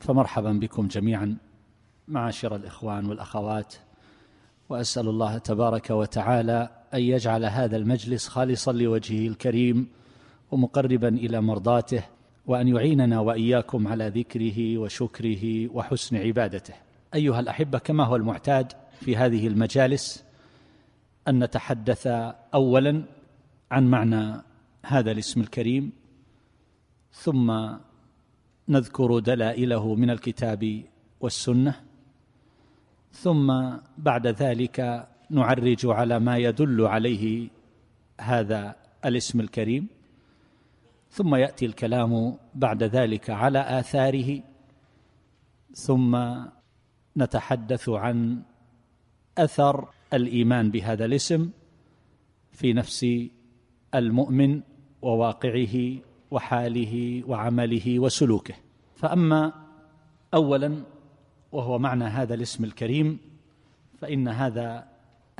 فمرحبا بكم جميعا معاشر الإخوان والأخوات وأسأل الله تبارك وتعالى أن يجعل هذا المجلس خالصا لوجهه الكريم ومقربا إلى مرضاته وأن يعيننا وإياكم على ذكره وشكره وحسن عبادته. أيها الأحبة كما هو المعتاد في هذه المجالس أن نتحدث أولا عن معنى هذا الاسم الكريم ثم نذكر دلائله من الكتاب والسنة. ثم بعد ذلك نعرج على ما يدل عليه هذا الاسم الكريم. ثم يأتي الكلام بعد ذلك على آثاره. ثم نتحدث عن أثر الإيمان بهذا الاسم في نفس المؤمن وواقعه وحاله وعمله وسلوكه. فأما اولا وهو معنى هذا الاسم الكريم فإن هذا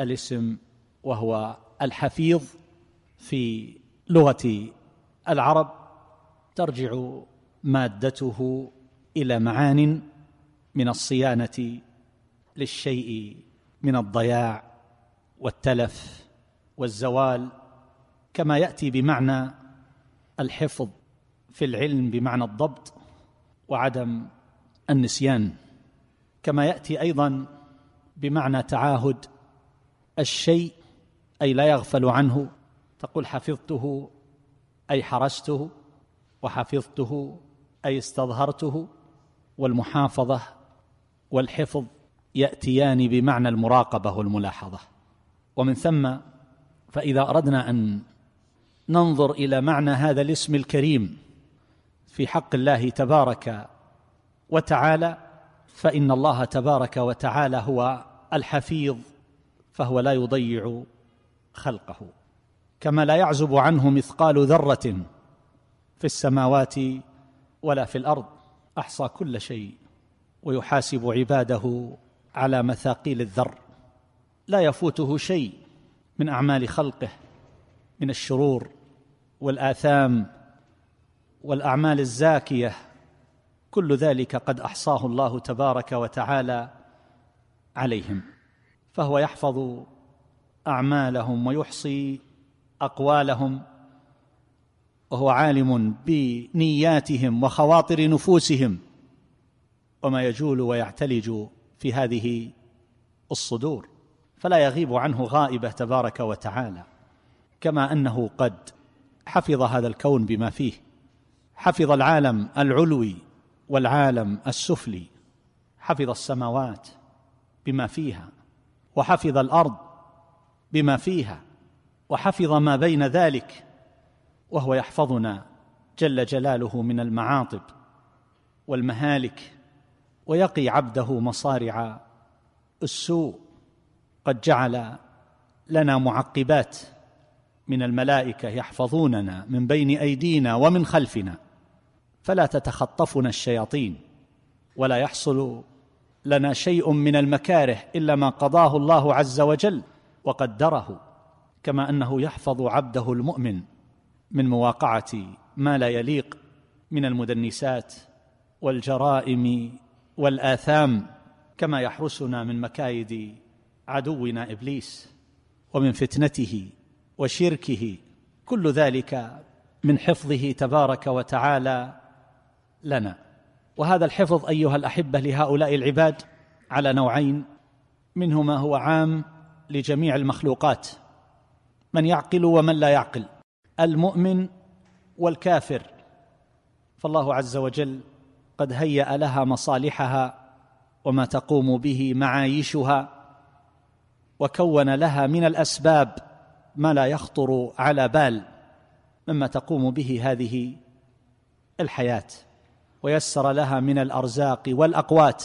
الاسم وهو الحفيظ في لغة العرب ترجع مادته إلى معان من الصيانة للشيء من الضياع والتلف والزوال كما يأتي بمعنى الحفظ في العلم بمعنى الضبط. وعدم النسيان كما يأتي أيضا بمعنى تعاهد الشيء أي لا يغفل عنه تقول حفظته أي حرسته وحفظته أي استظهرته والمحافظة والحفظ يأتيان بمعنى المراقبة والملاحظة. ومن ثم فإذا أردنا أن ننظر إلى معنى هذا الاسم الكريم في حق الله تبارك وتعالى فإن الله تبارك وتعالى هو الحفيظ فهو لا يضيع خلقه. كما لا يعزب عنه مثقال ذرة في السماوات ولا في الأرض أحصى كل شيء ويحاسب عباده على مثاقيل الذر. لا يفوته شيء من أعمال خلقه من الشرور والآثام والأعمال الزاكية كل ذلك قد أحصاه الله تبارك وتعالى عليهم. فهو يحفظ أعمالهم ويحصي أقوالهم وهو عالم بنياتهم وخواطر نفوسهم وما يجول ويعتلج في هذه الصدور. فلا يغيب عنه غائبة تبارك وتعالى كما أنه قد حفظ هذا الكون بما فيه. حفظ العالم العلوي والعالم السفلي حفظ السماوات بما فيها وحفظ الأرض بما فيها وحفظ ما بين ذلك وهو يحفظنا جل جلاله من المعاطب والمهالك ويقي عبده مصارع السوء قد جعل لنا معقبات من الملائكة يحفظوننا من بين أيدينا ومن خلفنا. فلا تتخطفنا الشياطين ولا يحصل لنا شيء من المكاره إلا ما قضاه الله عز وجل وقدره كما أنه يحفظ عبده المؤمن من مواقعة ما لا يليق من المدنسات والجرائم والآثام كما يحرسنا من مكايد عدونا إبليس ومن فتنته وشركه كل ذلك من حفظه تبارك وتعالى لنا. وهذا الحفظ أيها الأحبة لهؤلاء العباد على نوعين. منه ما هو عام لجميع المخلوقات من يعقل ومن لا يعقل المؤمن والكافر. فالله عز وجل قد هيأ لها مصالحها وما تقوم به معايشها وكون لها من الأسباب ما لا يخطر على بال مما تقوم به هذه الحياة. ويسر لها من الأرزاق والأقوات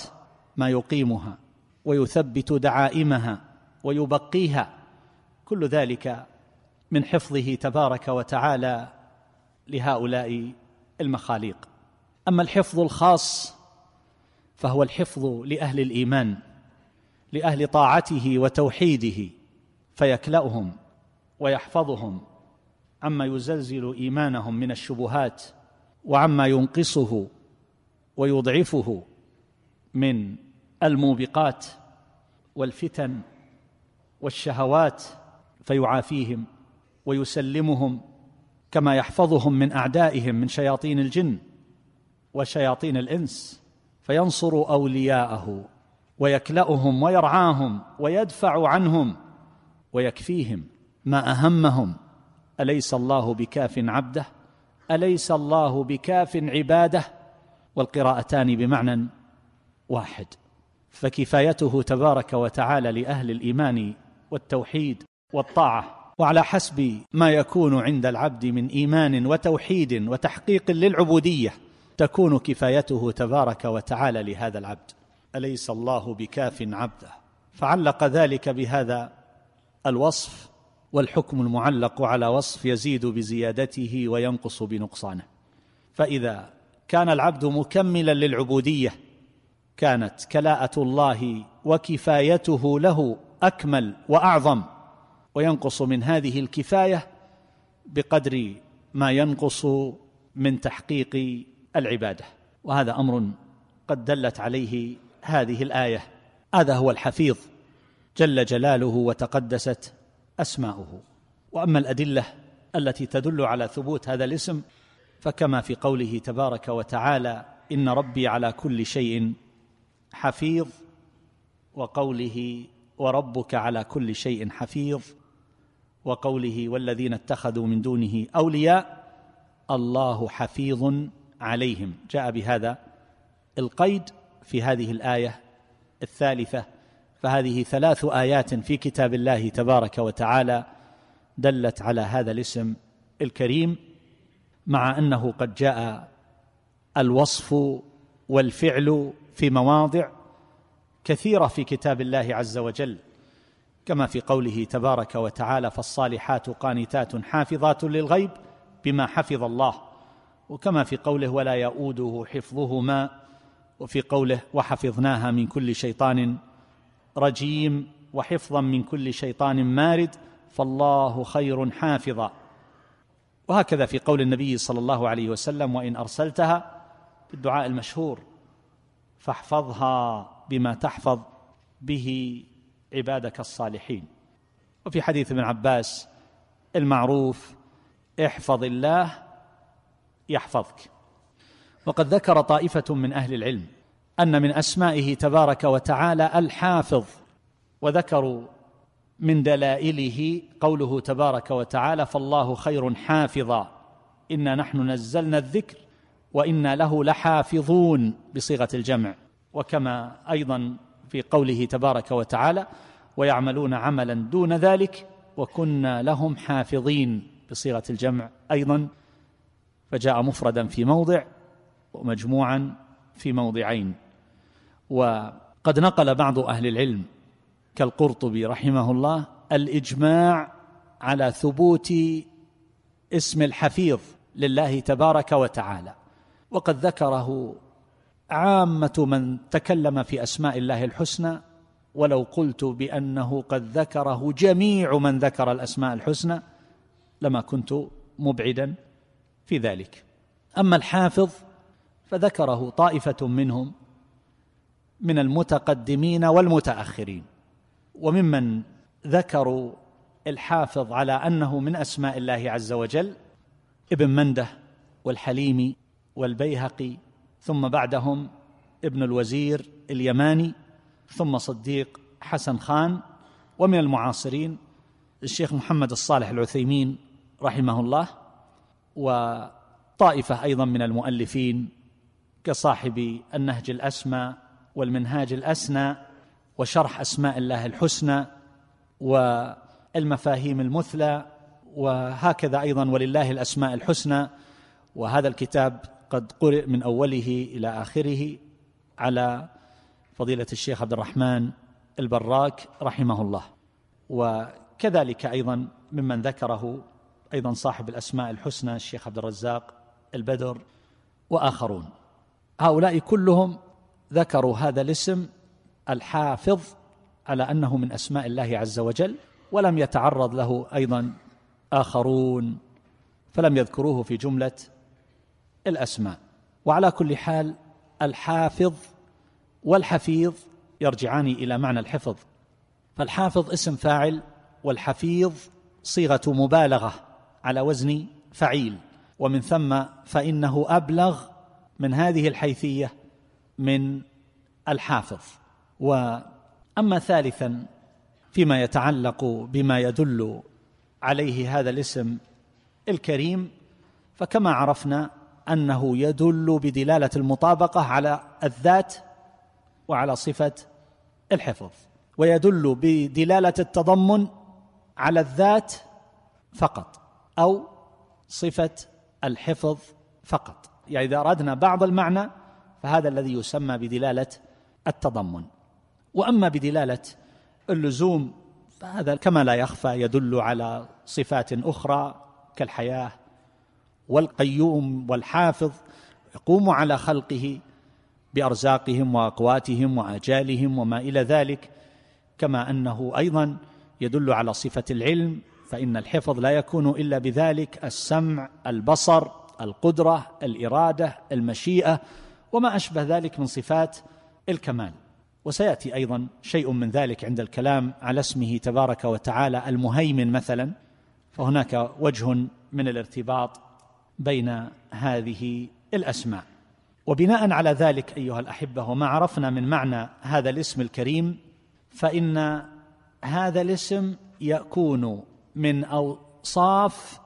ما يقيمها ويثبت دعائمها ويبقيها. كل ذلك من حفظه تبارك وتعالى لهؤلاء المخاليق. أما الحفظ الخاص فهو الحفظ لأهل الإيمان لأهل طاعته وتوحيده فيكلأهم ويحفظهم. عما يزلزل إيمانهم من الشبهات وعما ينقصه ويضعفه من الموبقات والفتن والشهوات فيعافيهم ويسلمهم كما يحفظهم من أعدائهم من شياطين الجن وشياطين الإنس فينصر أولياءه ويكلأهم ويرعاهم ويدفع عنهم ويكفيهم ما أهمهم. أليس الله بكاف عبده؟ أليس الله بكاف عباده؟ والقراءتان بمعنى واحد. فكفايته تبارك وتعالى لأهل الإيمان والتوحيد والطاعة وعلى حسب ما يكون عند العبد من إيمان وتوحيد وتحقيق للعبودية تكون كفايته تبارك وتعالى لهذا العبد. أليس الله بكاف عبده؟ فعلق ذلك بهذا الوصف والحكم المعلق على وصف يزيد بزيادته وينقص بنقصانه. فإذا كان العبد مكملا للعبودية كانت كلاءة الله وكفايته له أكمل وأعظم. وينقص من هذه الكفاية بقدر ما ينقص من تحقيق العبادة. وهذا أمر قد دلت عليه هذه الآية. هذا هو الحفيظ. جل جلاله وتقدست أسماؤه. وأما الأدلة التي تدل على ثبوت هذا الاسم فكما في قوله تبارك وتعالى إن ربي على كل شيء حفيظ وقوله وربك على كل شيء حفيظ وقوله والذين اتخذوا من دونه أولياء الله حفيظ عليهم. جاء بهذا القيد في هذه الآية الثالثة فهذه ثلاث آيات في كتاب الله تبارك وتعالى دلت على هذا الاسم الكريم. مع أنه قد جاء الوصف والفعل في مواضع كثيرة في كتاب الله عز وجل كما في قوله تبارك وتعالى فالصالحات قانتات حافظات للغيب بما حفظ الله. وكما في قوله ولا يؤوده حفظهما. وفي قوله وحفظناها من كل شيطان رجيم وحفظا من كل شيطان مارد. فالله خير حافظا. وهكذا في قول النبي صلى الله عليه وسلم وإن أرسلتها في الدعاء المشهور فاحفظها بما تحفظ به عبادك الصالحين. وفي حديث ابن عباس المعروف احفظ الله يحفظك. وقد ذكر طائفة من أهل العلم أن من أسمائه تبارك وتعالى الحافظ وذكروا من دلائله قوله تبارك وتعالى فالله خير حافظا إنا نحن نزلنا الذكر وإنا له لحافظون بصيغة الجمع. وكما أيضا في قوله تبارك وتعالى ويعملون عملا دون ذلك وكنا لهم حافظين بصيغة الجمع. أيضا فجاء مفردا في موضع ومجموعا في موضعين. وقد نقل بعض أهل العلم كالقرطبي رحمه الله الإجماع على ثبوت اسم الحفيظ لله تبارك وتعالى. وقد ذكره عامة من تكلم في أسماء الله الحسنى ولو قلت بأنه قد ذكره جميع من ذكر الأسماء الحسنى لما كنت مبعدا في ذلك. أما الحافظ فذكره طائفة منهم من المتقدمين والمتأخرين. وممن ذكروا الحافظ على أنه من أسماء الله عز وجل ابن منده والحليمي والبيهقي ثم بعدهم ابن الوزير اليماني ثم صديق حسن خان ومن المعاصرين الشيخ محمد الصالح العثيمين رحمه الله وطائفة أيضا من المؤلفين كصاحب النهج الأسمى والمنهاج الأسنى وشرح أسماء الله الحسنى والمفاهيم المثلى وهكذا أيضا ولله الأسماء الحسنى. وهذا الكتاب قد قرئ من أوله إلى آخره على فضيلة الشيخ عبد الرحمن البراك رحمه الله. وكذلك أيضا ممن ذكره أيضا صاحب الأسماء الحسنى الشيخ عبد الرزاق البدر وآخرون. هؤلاء كلهم ذكروا هذا الاسم الحافظ على أنه من أسماء الله عز وجل ولم يتعرض له أيضا آخرون فلم يذكروه في جملة الأسماء. وعلى كل حال الحافظ والحفيظ يرجعان إلى معنى الحفظ. فالحافظ اسم فاعل والحفيظ صيغة مبالغة على وزن فعيل. ومن ثم فإنه أبلغ من هذه الحيثية من الحافظ. وأما ثالثا فيما يتعلق بما يدل عليه هذا الاسم الكريم فكما عرفنا أنه يدل بدلالة المطابقة على الذات وعلى صفة الحفظ ويدل بدلالة التضمن على الذات فقط أو صفة الحفظ فقط. يعني إذا أردنا بعض المعنى فهذا الذي يسمى بدلالة التضمن. وأما بدلالة اللزوم فهذا كما لا يخفى يدل على صفات أخرى كالحياة والقيوم والحافظ يقوم على خلقه بأرزاقهم وأقواتهم وآجالهم وما إلى ذلك. كما أنه أيضا يدل على صفة العلم فإن الحفظ لا يكون إلا بذلك السمع البصر القدرة الإرادة المشيئة وما أشبه ذلك من صفات الكمال. وسيأتي أيضا شيء من ذلك عند الكلام على اسمه تبارك وتعالى المهيمن مثلا فهناك وجه من الارتباط بين هذه الأسماء. وبناء على ذلك أيها الأحبة وما عرفنا من معنى هذا الاسم الكريم فإن هذا الاسم يكون من أوصاف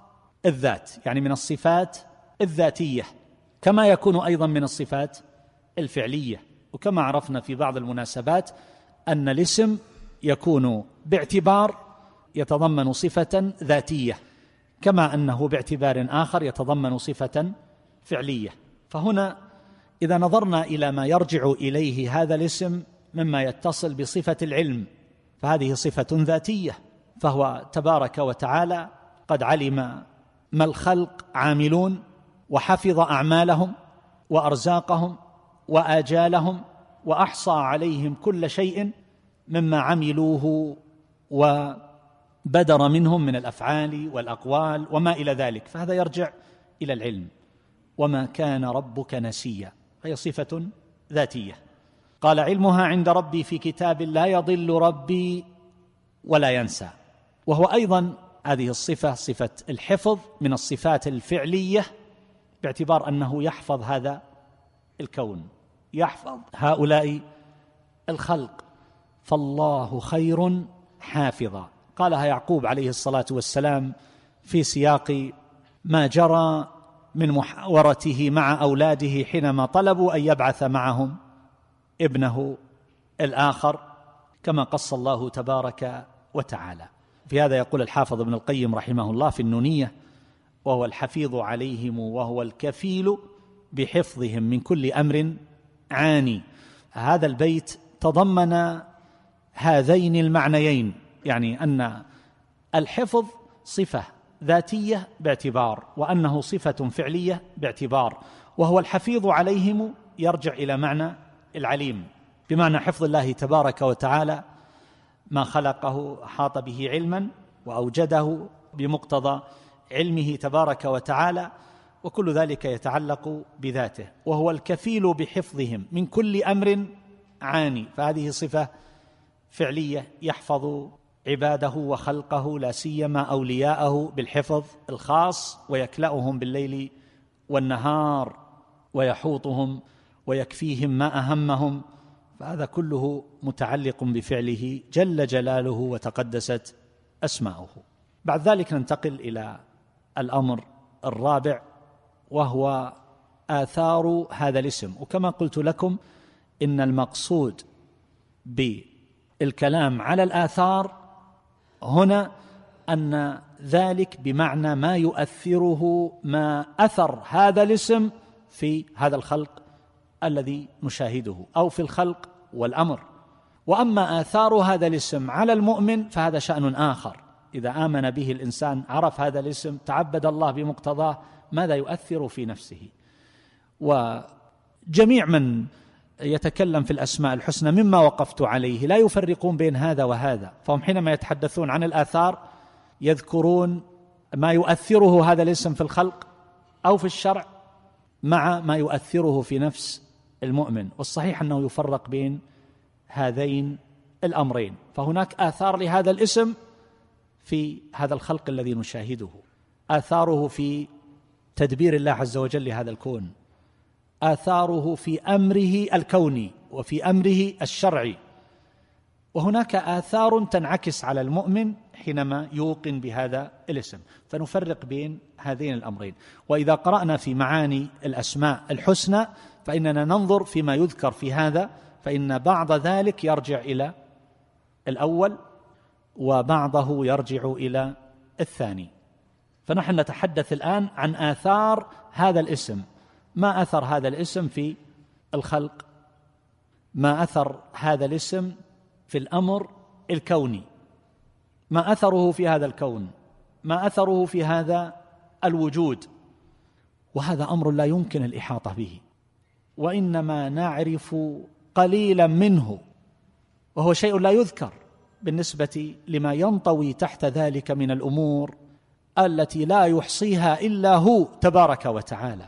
الذات يعني من الصفات الذاتية كما يكون أيضا من الصفات الفعلية. وكما عرفنا في بعض المناسبات أن الاسم يكون باعتبار يتضمن صفة ذاتية كما أنه باعتبار آخر يتضمن صفة فعلية. فهنا إذا نظرنا إلى ما يرجع إليه هذا الاسم مما يتصل بصفة العلم فهذه صفة ذاتية فهو تبارك وتعالى قد علم ما الخلق عاملون وحفظ أعمالهم وأرزاقهم وآجالهم وأحصى عليهم كل شيء مما عملوه وبدر منهم من الأفعال والأقوال وما إلى ذلك. فهذا يرجع إلى العلم. وما كان ربك نسيا. فهي صفة ذاتية. قال علمها عند ربي في كتاب لا يضل ربي ولا ينسى. وهو أيضا هذه الصفة صفة الحفظ من الصفات الفعلية باعتبار أنه يحفظ هذا الكون. يحفظ هؤلاء الخلق. فالله خير حافظا. قالها يعقوب عليه الصلاة والسلام في سياق ما جرى من محاورته مع أولاده حينما طلبوا أن يبعث معهم ابنه الآخر كما قص الله تبارك وتعالى. في هذا يقول الحافظ ابن القيم رحمه الله في النونية وهو الحفيظ عليهم وهو الكفيل بحفظهم من كل أمر عاني. هذا البيت تضمن هذين المعنيين يعني أن الحفظ صفة ذاتية باعتبار وأنه صفة فعلية باعتبار وهو الحفيظ عليهم يرجع إلى معنى العليم بمعنى حفظ الله تبارك وتعالى ما خلقه أحاط به علما وأوجده بمقتضى علمه تبارك وتعالى وكل ذلك يتعلق بذاته وهو الكفيل بحفظهم من كل أمر عاني. فهذه صفة فعلية يحفظ عباده وخلقه لا سيما أولياءه بالحفظ الخاص ويكلأهم بالليل والنهار ويحوطهم ويكفيهم ما أهمهم. فهذا كله متعلق بفعله جل جلاله وتقدست أسماؤه. بعد ذلك ننتقل إلى الأمر الرابع وهو آثار هذا الاسم. وكما قلت لكم إن المقصود بالكلام على الآثار هنا أن ذلك بمعنى ما يؤثره ما أثر هذا الاسم في هذا الخلق الذي نشاهده أو في الخلق والأمر. وأما آثار هذا الاسم على المؤمن فهذا شأن آخر. إذا آمن به الإنسان عرف هذا الاسم تعبد الله بمقتضاه ماذا يؤثر في نفسه. وجميع من يتكلم في الأسماء الحسنى مما وقفت عليه لا يفرقون بين هذا وهذا فهم حينما يتحدثون عن الآثار يذكرون ما يؤثره هذا الاسم في الخلق أو في الشرع مع ما يؤثره في نفس المؤمن والصحيح أنه يفرق بين هذين الأمرين. فهناك آثار لهذا الاسم في هذا الخلق الذي نشاهده. آثاره في تدبير الله عز وجل لهذا الكون. آثاره في أمره الكوني وفي أمره الشرعي. وهناك آثار تنعكس على المؤمن حينما يوقن بهذا الاسم. فنفرق بين هذين الأمرين. وإذا قرأنا في معاني الأسماء الحسنى فإننا ننظر فيما يذكر في هذا فإن بعض ذلك يرجع إلى الأول وبعضه يرجع إلى الثاني. فنحن نتحدث الآن عن آثار هذا الاسم. ما أثر هذا الاسم في الخلق؟ ما أثر هذا الاسم في الأمر الكوني؟ ما أثره في هذا الكون؟ ما أثره في هذا الوجود؟ وهذا أمر لا يمكن الإحاطة به. وإنما نعرف قليلا منه وهو شيء لا يذكر بالنسبة لما ينطوي تحت ذلك من الأمور التي لا يحصيها إلا هو تبارك وتعالى.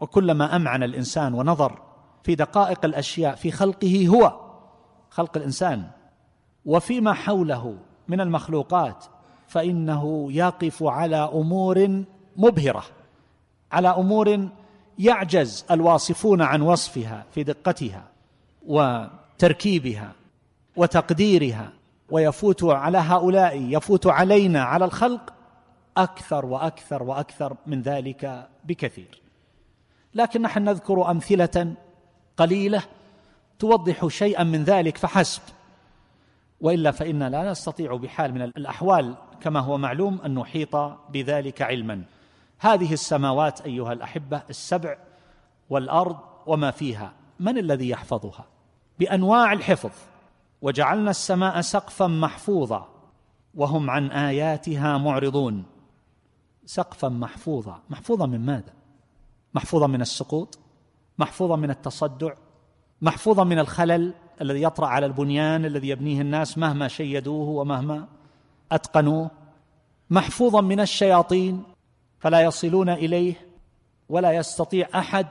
وكلما أمعن الإنسان ونظر في دقائق الأشياء في خلقه هو خلق الإنسان. وفيما حوله من المخلوقات فإنه يقف على أمور مبهرة على أمور يعجز الواصفون عن وصفها في دقتها وتركيبها وتقديرها ويفوت على هؤلاء يفوت علينا على الخلق أكثر وأكثر وأكثر من ذلك بكثير. لكن نحن نذكر أمثلة قليلة توضح شيئا من ذلك فحسب. وإلا فانا لا نستطيع بحال من الأحوال كما هو معلوم أن نحيط بذلك علما. هذه السماوات أيها الأحبة السبع والأرض وما فيها. من الذي يحفظها؟ بأنواع الحفظ. وجعلنا السماء سقفا محفوظا وهم عن آياتها معرضون. سقفا محفوظا. محفوظا من ماذا؟ محفوظا من السقوط؟ محفوظا من التصدع؟ محفوظا من الخلل الذي يطرأ على البنيان الذي يبنيه الناس مهما شيدوه ومهما أتقنوه؟ محفوظا من الشياطين فلا يصلون إليه ولا يستطيع أحد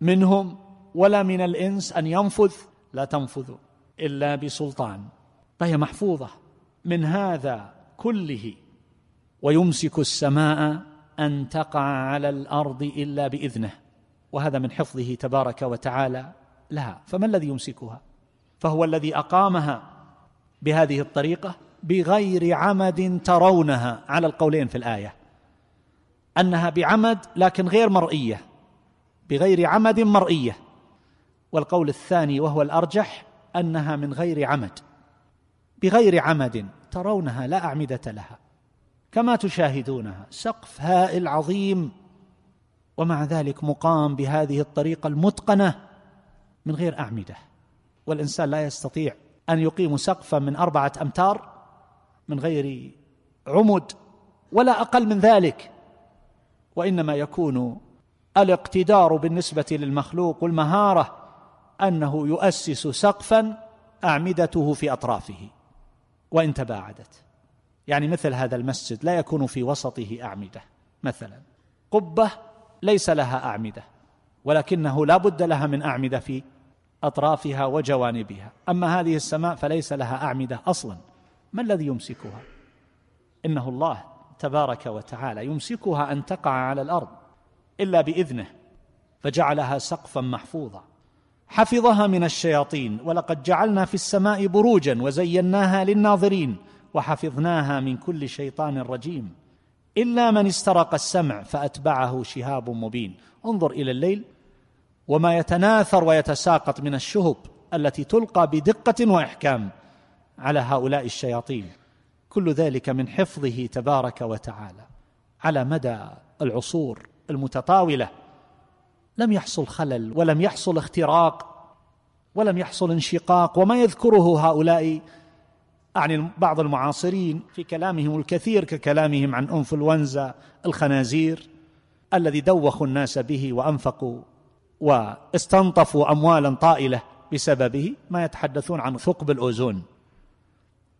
منهم ولا من الإنس أن ينفذ. لا تنفذ إلا بسلطان. فهي محفوظة. من هذا كله ويمسك السماء أن تقع على الأرض إلا بإذنه. وهذا من حفظه تبارك وتعالى لها. فما الذي يمسكها؟ فهو الذي أقامها بهذه الطريقة بغير عمد ترونها. على القولين في الآية. أنها بعمد لكن غير مرئية. بغير عمد مرئية. والقول الثاني وهو الأرجح أنها من غير عمد. بغير عمد ترونها لا أعمدة لها. كما تشاهدونها. سقف هائل عظيم ومع ذلك مقام بهذه الطريقة المتقنة من غير أعمدة. والإنسان لا يستطيع أن يقيم سقفا من أربعة أمتار من غير عمد ولا أقل من ذلك. وإنما يكون الاقتدار بالنسبة للمخلوق والمهاره أنه يؤسس سقفا أعمدته في أطرافه وإن تباعدت. يعني مثل هذا المسجد لا يكون في وسطه أعمدة مثلا. قبة ليس لها أعمدة ولكنه لا بد لها من أعمدة في أطرافها وجوانبها. أما هذه السماء فليس لها أعمدة أصلا. ما الذي يمسكها؟ إنه الله تبارك وتعالى يمسكها أن تقع على الأرض إلا بإذنه فجعلها سقفا محفوظا. حفظها من الشياطين ولقد جعلنا في السماء بروجا وزيناها للناظرين. وحفظناها من كل شيطان رجيم. إلا من استرق السمع فأتبعه شهاب مبين. انظر إلى الليل وما يتناثر ويتساقط من الشهب التي تلقى بدقة وإحكام على هؤلاء الشياطين. كل ذلك من حفظه تبارك وتعالى. على مدى العصور المتطاولة. لم يحصل خلل ولم يحصل اختراق ولم يحصل انشقاق وما يذكره هؤلاء أعني بعض المعاصرين في كلامهم الكثير ككلامهم عن أنفلونزا الخنازير الذي دوخوا الناس به وأنفقوا واستنطفوا أموالا طائلة بسببه ما يتحدثون عن ثقب الأوزون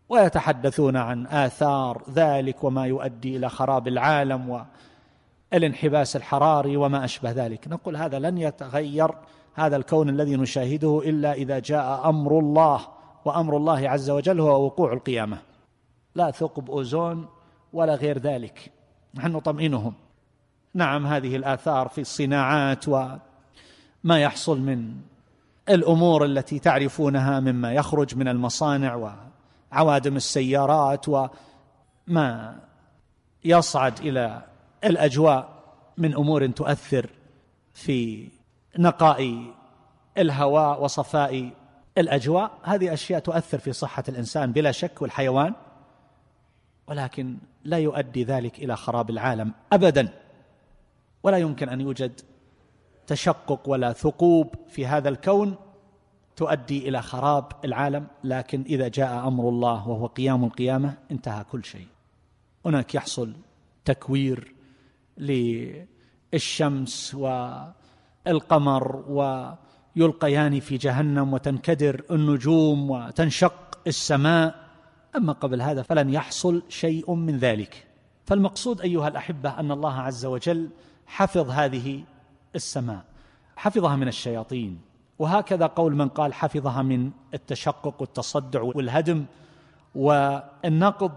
ويتحدثون عن آثار ذلك وما يؤدي إلى خراب العالم والانحباس الحراري وما أشبه ذلك. نقول هذا لن يتغير هذا الكون الذي نشاهده إلا إذا جاء أمر الله وأمر الله عز وجل هو وقوع القيامة. لا ثقب أوزون ولا غير ذلك. نحن نطمئنهم. نعم هذه الآثار في الصناعات وما يحصل من الأمور التي تعرفونها مما يخرج من المصانع وعوادم السيارات وما يصعد إلى الأجواء من أمور تؤثر في نقاء الهواء وصفاء الأجواء هذه أشياء تؤثر في صحة الإنسان بلا شك والحيوان ولكن لا يؤدي ذلك إلى خراب العالم ابدا. ولا يمكن أن يوجد تشقق ولا ثقوب في هذا الكون تؤدي إلى خراب العالم. لكن إذا جاء أمر الله وهو قيام القيامة انتهى كل شيء. هناك يحصل تكوير للشمس والقمر ويلقيان في جهنم وتنكدر النجوم وتنشق السماء. أما قبل هذا فلن يحصل شيء من ذلك. فالمقصود أيها الأحبة أن الله عز وجل حفظ هذه السماء حفظها من الشياطين. وهكذا قول من قال حفظها من التشقق والتصدع والهدم والنقض.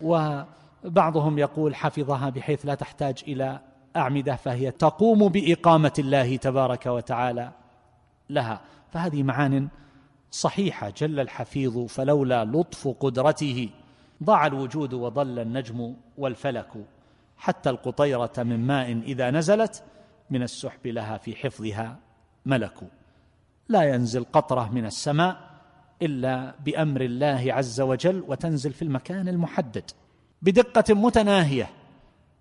وبعضهم يقول حفظها بحيث لا تحتاج إلى أعمدة فهي تقوم بإقامة الله تبارك وتعالى. لها. فهذه معان صحيحة. جل الحفيظ فلولا لطف قدرته ضاع الوجود وضل النجم والفلك. حتى القطيرة من ماء إذا نزلت من السحب لها في حفظها ملك. لا ينزل قطرة من السماء إلا بأمر الله عز وجل وتنزل في المكان المحدد. بدقة متناهية.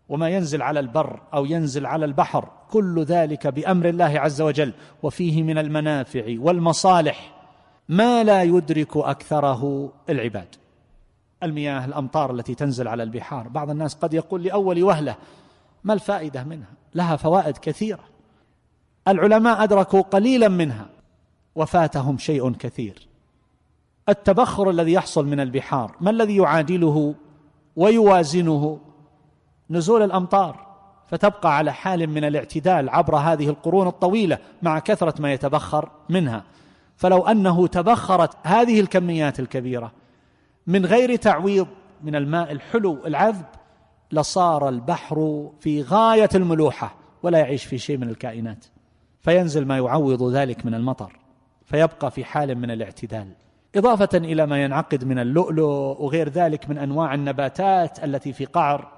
وما ينزل على البر أو ينزل على البحر كل ذلك بأمر الله عز وجل وفيه من المنافع والمصالح ما لا يدرك أكثره العباد. المياه الأمطار التي تنزل على البحار بعض الناس قد يقول لأول وهلة ما الفائدة منها؟ لها فوائد كثيرة. العلماء أدركوا قليلا منها وفاتهم شيء كثير. التبخر الذي يحصل من البحار ما الذي يعادله ويوازنه؟ نزول الأمطار فتبقى على حال من الاعتدال عبر هذه القرون الطويلة مع كثرة ما يتبخر منها. فلو أنه تبخرت هذه الكميات الكبيرة من غير تعويض من الماء الحلو العذب لصار البحر في غاية الملوحة ولا يعيش في شيء من الكائنات. فينزل ما يعوض ذلك من المطر فيبقى في حال من الاعتدال. إضافة إلى ما ينعقد من اللؤلؤ وغير ذلك من أنواع النباتات التي في قعر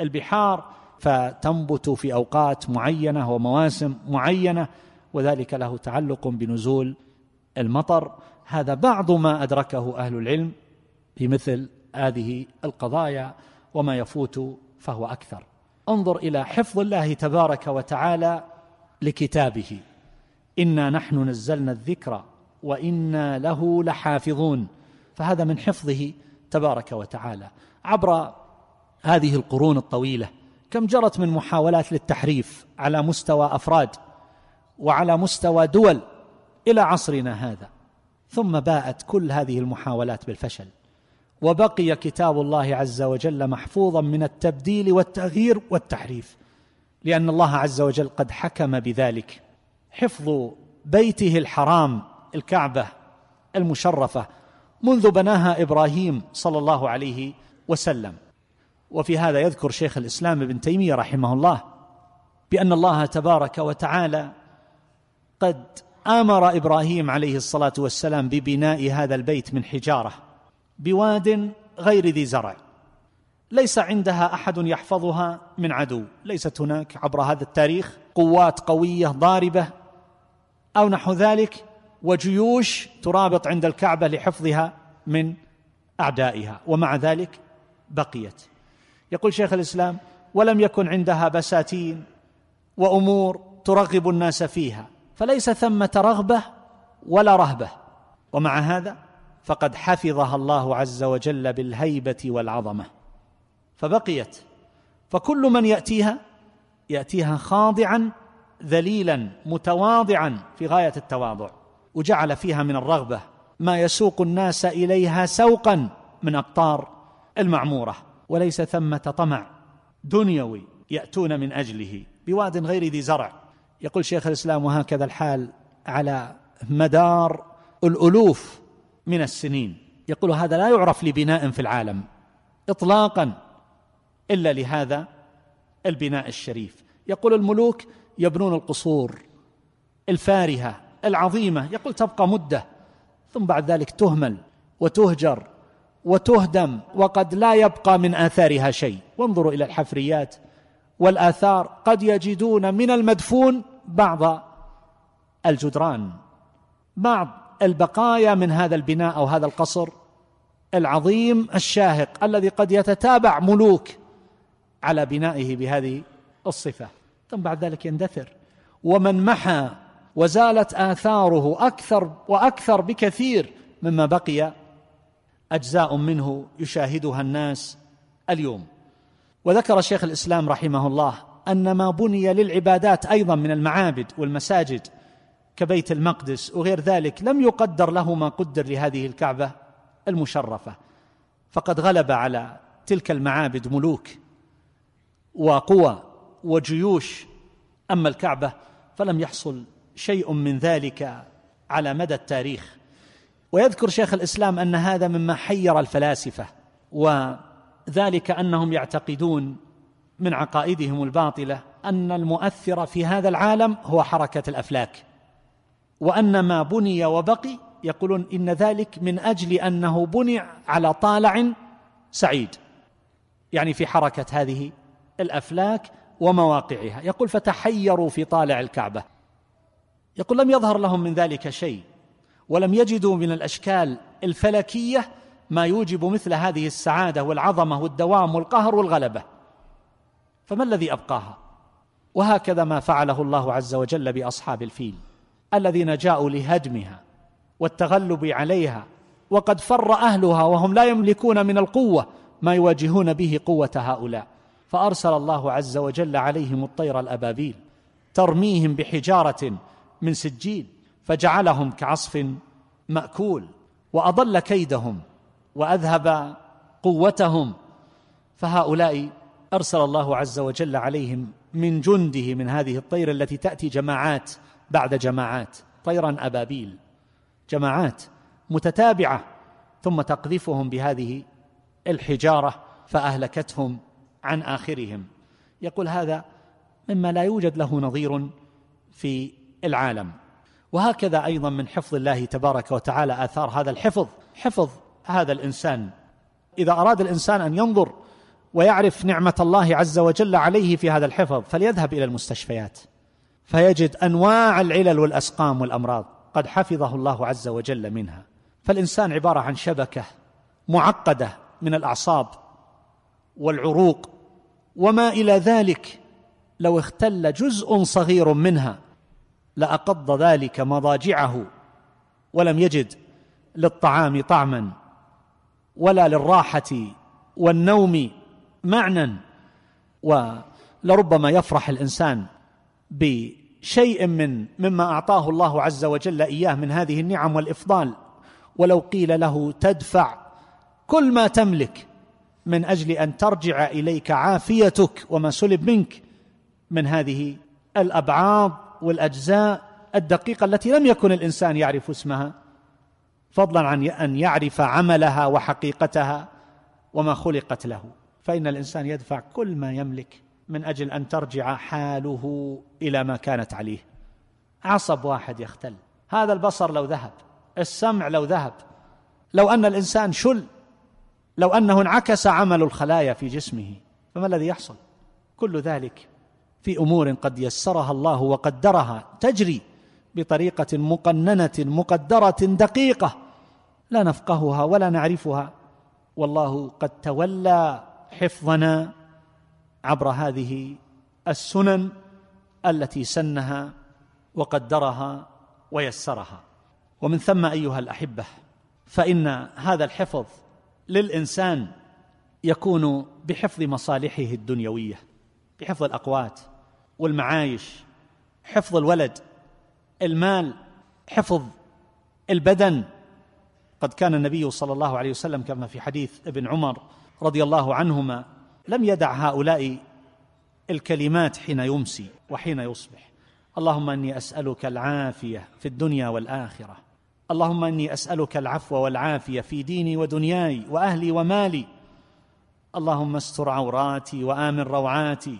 البحار فتنبت في أوقات معينة ومواسم معينة وذلك له تعلق بنزول المطر. هذا بعض ما أدركه أهل العلم في مثل هذه القضايا وما يفوت فهو أكثر. انظر إلى حفظ الله تبارك وتعالى لكتابه. إنا نحن نزلنا الذكر وإنا له لحافظون. فهذا من حفظه تبارك وتعالى. عبر هذه القرون الطويلة. كم جرت من محاولات للتحريف على مستوى أفراد وعلى مستوى دول إلى عصرنا هذا ثم باءت كل هذه المحاولات بالفشل. وبقي كتاب الله عز وجل محفوظا من التبديل والتغيير والتحريف لأن الله عز وجل قد حكم بذلك. حفظ بيته الحرام الكعبة المشرفة منذ بناها إبراهيم صلى الله عليه وسلم. وفي هذا يذكر شيخ الإسلام ابن تيمية رحمه الله بأن الله تبارك وتعالى قد آمر إبراهيم عليه الصلاة والسلام ببناء هذا البيت من حجارة بواد غير ذي زرع. ليس عندها أحد يحفظها من عدو. ليست هناك عبر هذا التاريخ قوات قوية ضاربة أو نحو ذلك وجيوش ترابط عند الكعبة لحفظها من أعدائها. ومع ذلك بقيت. يقول شيخ الإسلام ولم يكن عندها بساتين وأمور ترغب الناس فيها فليس ثمة رغبة ولا رهبة. ومع هذا فقد حفظها الله عز وجل بالهيبة والعظمة. فبقيت فكل من يأتيها يأتيها خاضعا ذليلا متواضعا في غاية التواضع. وجعل فيها من الرغبة ما يسوق الناس إليها سوقا من اقطار المعمورة. وليس ثمة طمع دنيوي يأتون من أجله بواد غير ذي زرع. يقول شيخ الإسلام وهكذا الحال على مدار الألوف من السنين. يقول هذا لا يعرف لبناء في العالم اطلاقا إلا لهذا البناء الشريف. يقول الملوك يبنون القصور الفارهة العظيمة. يقول تبقى مدة ثم بعد ذلك تهمل وتهجر وتهدم وقد لا يبقى من آثارها شيء. وانظروا إلى الحفريات والآثار. قد يجدون من المدفون بعض الجدران بعض البقايا من هذا البناء أو هذا القصر العظيم الشاهق الذي قد يتتابع ملوك على بنائه بهذه الصفة. ثم بعد ذلك يندثر. ومن محى وزالت آثاره أكثر وأكثر بكثير مما بقي أجزاء منه يشاهدها الناس اليوم. وذكر شيخ الإسلام رحمه الله أن ما بني للعبادات أيضا من المعابد والمساجد كبيت المقدس وغير ذلك لم يقدر له ما قدر لهذه الكعبة المشرفة. فقد غلب على تلك المعابد ملوك وقوى وجيوش. أما الكعبة فلم يحصل شيء من ذلك على مدى التاريخ. ويذكر شيخ الإسلام أن هذا مما حير الفلاسفة وذلك أنهم يعتقدون من عقائدهم الباطلة أن المؤثر في هذا العالم هو حركة الأفلاك وأن ما بني وبقي يقولون إن ذلك من أجل أنه بني على طالع سعيد. يعني في حركة هذه الأفلاك ومواقعها. يقول فتحيروا في طالع الكعبة. يقول لم يظهر لهم من ذلك شيء. ولم يجدوا من الأشكال الفلكية ما يوجب مثل هذه السعادة والعظمة والدوام والقهر والغلبة. فما الذي أبقاها؟ وهكذا ما فعله الله عز وجل بأصحاب الفيل الذين جاءوا لهدمها والتغلب عليها وقد فر أهلها وهم لا يملكون من القوة ما يواجهون به قوة هؤلاء. فأرسل الله عز وجل عليهم الطير الأبابيل ترميهم بحجارة من سجيل فجعلهم كعصف مأكول وأضل كيدهم وأذهب قوتهم. فهؤلاء أرسل الله عز وجل عليهم من جنده من هذه الطير التي تأتي جماعات بعد جماعات طيرا أبابيل. جماعات متتابعة ثم تقذفهم بهذه الحجارة فأهلكتهم عن آخرهم. يقول هذا مما لا يوجد له نظير في العالم. وهكذا أيضا من حفظ الله تبارك وتعالى آثار هذا الحفظ. حفظ هذا الإنسان. إذا أراد الإنسان أن ينظر ويعرف نعمة الله عز وجل عليه في هذا الحفظ فليذهب إلى المستشفيات. فيجد أنواع العلل والأسقام والأمراض قد حفظه الله عز وجل منها. فالإنسان عبارة عن شبكة معقدة من الأعصاب والعروق وما إلى ذلك لو اختل جزء صغير منها. لأقض ذلك مضاجعه ولم يجد للطعام طعما ولا للراحة والنوم معنى. ولربما يفرح الإنسان بشيء من مما أعطاه الله عز وجل إياه من هذه النعم والإفضال. ولو قيل له تدفع كل ما تملك من أجل أن ترجع إليك عافيتك وما سلب منك من هذه الابعاض والأجزاء الدقيقة التي لم يكن الإنسان يعرف اسمها فضلا عن أن يعرف عملها وحقيقتها وما خلقت له. فإن الإنسان يدفع كل ما يملك من أجل أن ترجع حاله إلى ما كانت عليه. عصب واحد يختل. هذا البصر لو ذهب السمع لو ذهب لو أن الإنسان شل لو أنه انعكس عمل الخلايا في جسمه فما الذي يحصل؟ كل ذلك في أمور قد يسرها الله وقدرها تجري بطريقة مقننة مقدرة دقيقة لا نفقهها ولا نعرفها. والله قد تولى حفظنا عبر هذه السنن التي سنها وقدرها ويسرها. ومن ثم أيها الأحبة فإن هذا الحفظ للإنسان يكون بحفظ مصالحه الدنيوية بحفظ الأقوات. والمعايش حفظ الولد المال حفظ البدن. قد كان النبي صلى الله عليه وسلم كما في حديث ابن عمر رضي الله عنهما لم يدع هؤلاء الكلمات حين يمسي وحين يصبح. اللهم إني أسألك العافية في الدنيا والآخرة. اللهم إني أسألك العفو والعافية في ديني ودنياي وأهلي ومالي. اللهم استر عوراتي وآمن روعاتي.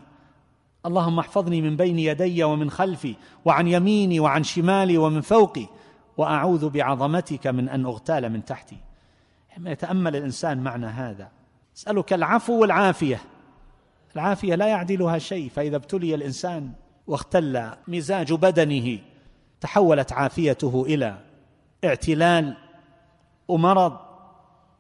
اللهم احفظني من بين يدي ومن خلفي وعن يميني وعن شمالي ومن فوقي وأعوذ بعظمتك من أن أغتال من تحتي. حين يتأمل الإنسان معنى هذا أسألك العفو والعافية. العافية لا يعدلها شيء فإذا ابتلي الإنسان واختل مزاج بدنه تحولت عافيته إلى اعتلال ومرض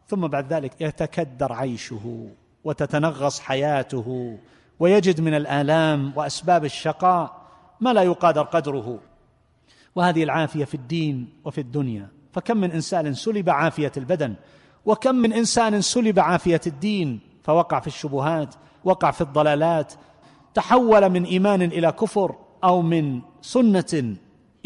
ثم بعد ذلك يتكدر عيشه وتتنغص حياته. ويجد من الآلام وأسباب الشقاء ما لا يقادر قدره. وهذه العافية في الدين وفي الدنيا. فكم من إنسان سلب عافية البدن وكم من إنسان سلب عافية الدين فوقع في الشبهات وقع في الضلالات تحول من إيمان إلى كفر أو من سنة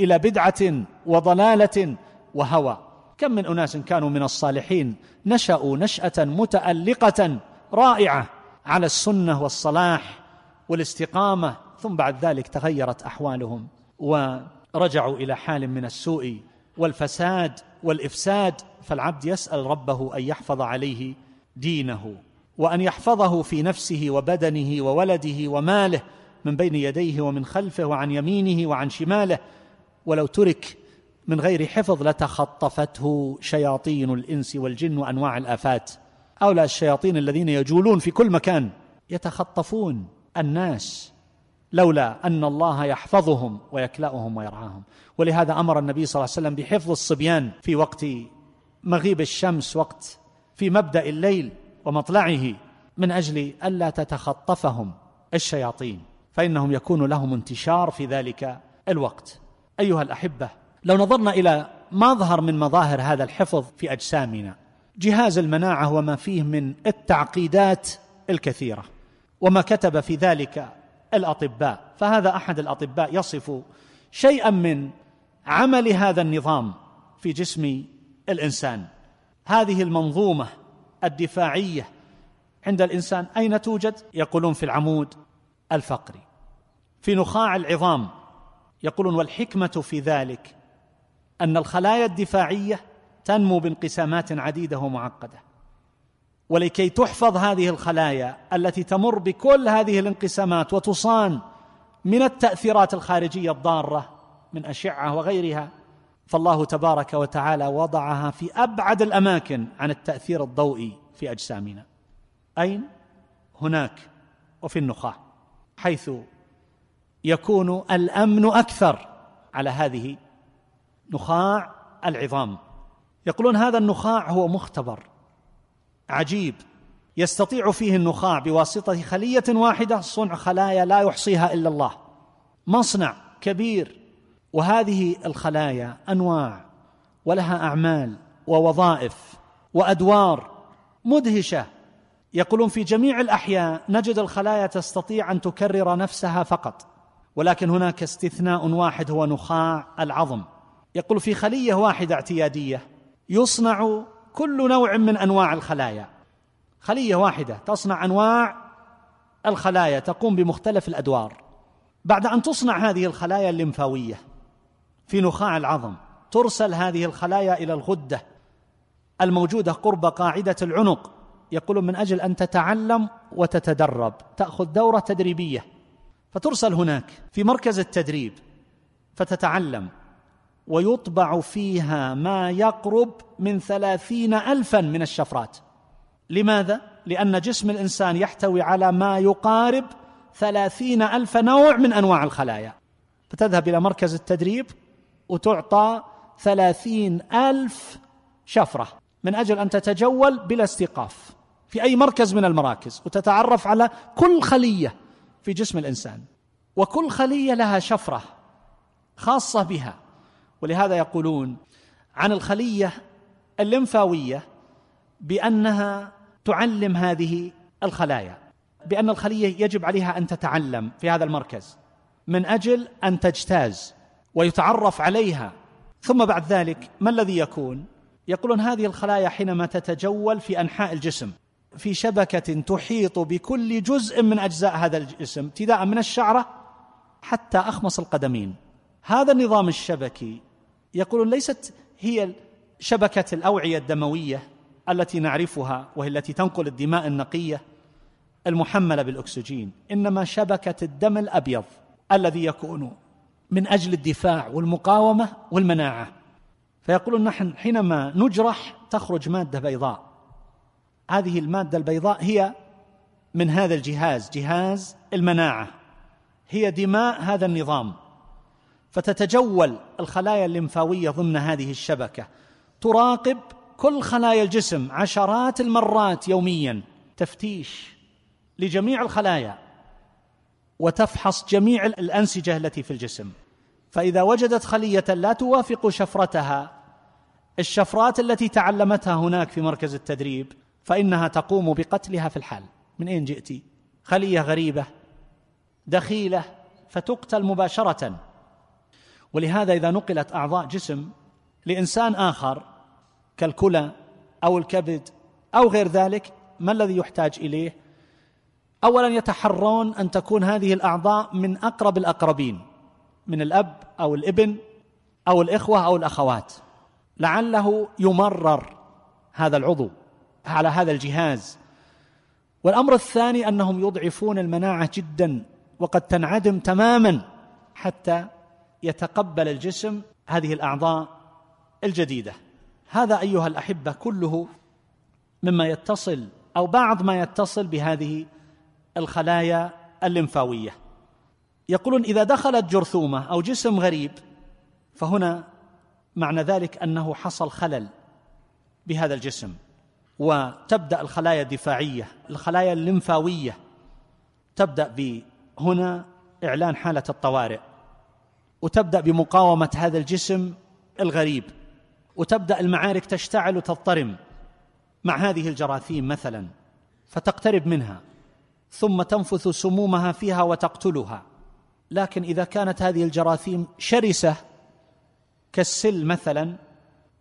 إلى بدعة وضلالة وهوى. كم من أناس كانوا من الصالحين نشأوا نشأة متألقة رائعة. على السنة والصلاح والاستقامة ثم بعد ذلك تغيرت أحوالهم ورجعوا إلى حال من السوء والفساد والإفساد فالعبد يسأل ربه أن يحفظ عليه دينه وأن يحفظه في نفسه وبدنه وولده وماله من بين يديه ومن خلفه وعن يمينه وعن شماله. ولو ترك من غير حفظ لتخطفته شياطين الإنس والجن وأنواع الآفات. هؤلاء الشياطين الذين يجولون في كل مكان يتخطفون الناس لولا أن الله يحفظهم ويكلأهم ويرعاهم. ولهذا أمر النبي صلى الله عليه وسلم بحفظ الصبيان في وقت مغيب الشمس وقت في مبدأ الليل ومطلعه من أجل ألا تتخطفهم الشياطين. فإنهم يكون لهم انتشار في ذلك الوقت. أيها الأحبة لو نظرنا إلى مظهر من مظاهر هذا الحفظ في أجسامنا جهاز المناعة وما فيه من التعقيدات الكثيرة وما كتب في ذلك الأطباء. فهذا أحد الأطباء يصف شيئا من عمل هذا النظام في جسم الإنسان. هذه المنظومة الدفاعية عند الإنسان أين توجد؟ يقولون في العمود الفقري. في نخاع العظام يقولون والحكمة في ذلك أن الخلايا الدفاعية تنمو بانقسامات عديدة ومعقدة. ولكي تحفظ هذه الخلايا التي تمر بكل هذه الانقسامات وتصان من التأثيرات الخارجية الضارة من أشعة وغيرها فالله تبارك وتعالى وضعها في أبعد الأماكن عن التأثير الضوئي في أجسامنا. أين؟ هناك وفي النخاع حيث يكون الأمن أكثر على هذه نخاع العظام. يقولون هذا النخاع هو مختبر عجيب. يستطيع فيه النخاع بواسطة خلية واحدة صنع خلايا لا يحصيها إلا الله. مصنع كبير. وهذه الخلايا أنواع ولها أعمال ووظائف وأدوار مدهشة. يقولون في جميع الأحياء نجد الخلايا تستطيع أن تكرر نفسها فقط ولكن هناك استثناء واحد هو نخاع العظم. يقول في خلية واحدة اعتيادية يصنع كل نوع من أنواع الخلايا. خلية واحدة تصنع أنواع الخلايا تقوم بمختلف الأدوار. بعد أن تصنع هذه الخلايا الليمفاوية في نخاع العظم ترسل هذه الخلايا إلى الغدة الموجودة قرب قاعدة العنق. يقولون من أجل أن تتعلم وتتدرب تأخذ دورة تدريبية. فترسل هناك في مركز التدريب فتتعلم. ويطبع فيها ما يقرب من ثلاثين ألفا من الشفرات. لماذا؟ لأن جسم الإنسان يحتوي على ما يقارب ثلاثين ألف نوع من أنواع الخلايا. فتذهب إلى مركز التدريب وتعطى ثلاثين ألف شفرة من أجل أن تتجول بلا استيقاف في أي مركز من المراكز وتتعرف على كل خلية في جسم الإنسان. وكل خلية لها شفرة خاصة بها. ولهذا يقولون عن الخلية الليمفاويه بأنها تعلم هذه الخلايا بأن الخلية يجب عليها أن تتعلم في هذا المركز من أجل أن تجتاز ويتعرف عليها. ثم بعد ذلك ما الذي يكون؟ يقولون هذه الخلايا حينما تتجول في أنحاء الجسم في شبكة تحيط بكل جزء من أجزاء هذا الجسم ابتداء من الشعرة حتى أخمص القدمين. هذا النظام الشبكي يقولون ليست هي شبكة الأوعية الدموية التي نعرفها وهي التي تنقل الدماء النقية المحملة بالأكسجين إنما شبكة الدم الأبيض الذي يكون من أجل الدفاع والمقاومة والمناعة. فيقولون نحن حينما نجرح تخرج مادة بيضاء. هذه المادة البيضاء هي من هذا الجهاز جهاز المناعة. هي دماء هذا النظام. فتتجول الخلايا الليمفاوية ضمن هذه الشبكة. تراقب كل خلايا الجسم عشرات المرات يوميا. تفتيش لجميع الخلايا. وتفحص جميع الأنسجة التي في الجسم. فإذا وجدت خلية لا توافق شفرتها الشفرات التي تعلمتها هناك في مركز التدريب فإنها تقوم بقتلها في الحال. من أين جئت خلية غريبة دخيلة فتقتل مباشرة. ولهذا إذا نقلت أعضاء جسم لإنسان آخر كالكلى أو الكبد أو غير ذلك ما الذي يحتاج إليه؟ اولا يتحرون أن تكون هذه الأعضاء من أقرب الأقربين من الأب أو الابن أو الإخوة أو الأخوات. لعله يمرر هذا العضو على هذا الجهاز. والأمر الثاني أنهم يضعفون المناعة جدا وقد تنعدم تماما حتى يتقبل الجسم هذه الأعضاء الجديدة. هذا أيها الأحبة كله مما يتصل أو بعض ما يتصل بهذه الخلايا الليمفاوية. يقولون إذا دخلت جرثومة أو جسم غريب فهنا معنى ذلك أنه حصل خلل بهذا الجسم وتبدأ الخلايا الدفاعية الخلايا الليمفاوية تبدأ بهنا إعلان حالة الطوارئ. وتبدأ بمقاومة هذا الجسم الغريب وتبدأ المعارك تشتعل وتضطرم مع هذه الجراثيم مثلا فتقترب منها ثم تنفث سمومها فيها وتقتلها. لكن إذا كانت هذه الجراثيم شرسة كالسل مثلا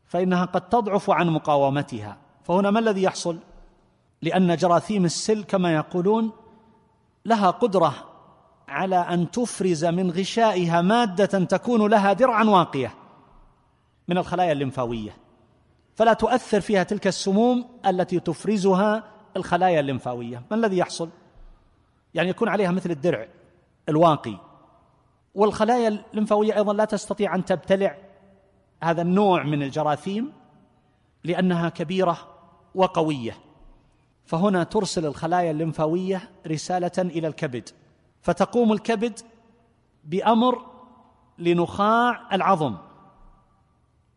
فإنها قد تضعف عن مقاومتها. فهنا ما الذي يحصل؟ لأن جراثيم السل كما يقولون لها قدرة على أن تفرز من غشائها مادة تكون لها درعا واقية من الخلايا الليمفاوية. فلا تؤثر فيها تلك السموم التي تفرزها الخلايا الليمفاوية. ما الذي يحصل؟ يعني يكون عليها مثل الدرع الواقي. والخلايا الليمفاوية أيضا لا تستطيع أن تبتلع هذا النوع من الجراثيم لأنها كبيرة وقوية. فهنا ترسل الخلايا الليمفاوية رسالة إلى الكبد. فتقوم الكبد بأمر لنخاع العظم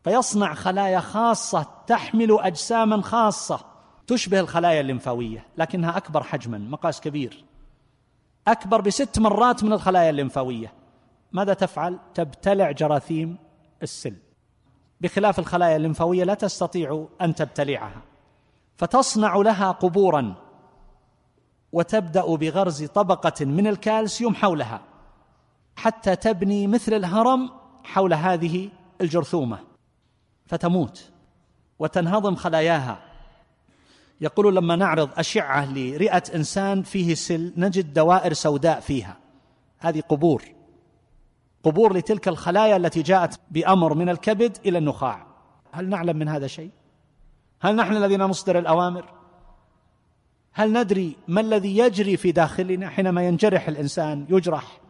فيصنع خلايا خاصة تحمل أجساما خاصة تشبه الخلايا الليمفاوية لكنها أكبر حجما مقاس كبير أكبر بست مرات من الخلايا الليمفاوية. ماذا تفعل؟ تبتلع جراثيم السل. بخلاف الخلايا الليمفاوية لا تستطيع أن تبتلعها فتصنع لها قبورا وتبدأ بغرز طبقة من الكالسيوم حولها حتى تبني مثل الهرم حول هذه الجرثومة فتموت وتنهضم خلاياها. يقول لما نعرض أشعة لرئة إنسان فيه سل نجد دوائر سوداء فيها. هذه قبور قبور لتلك الخلايا التي جاءت بأمر من الكبد إلى النخاع. هل نعلم من هذا شيء؟ هل نحن الذين نصدر الأوامر؟ هل ندري ما الذي يجري في داخلنا حينما ينجرح الإنسان يجرح؟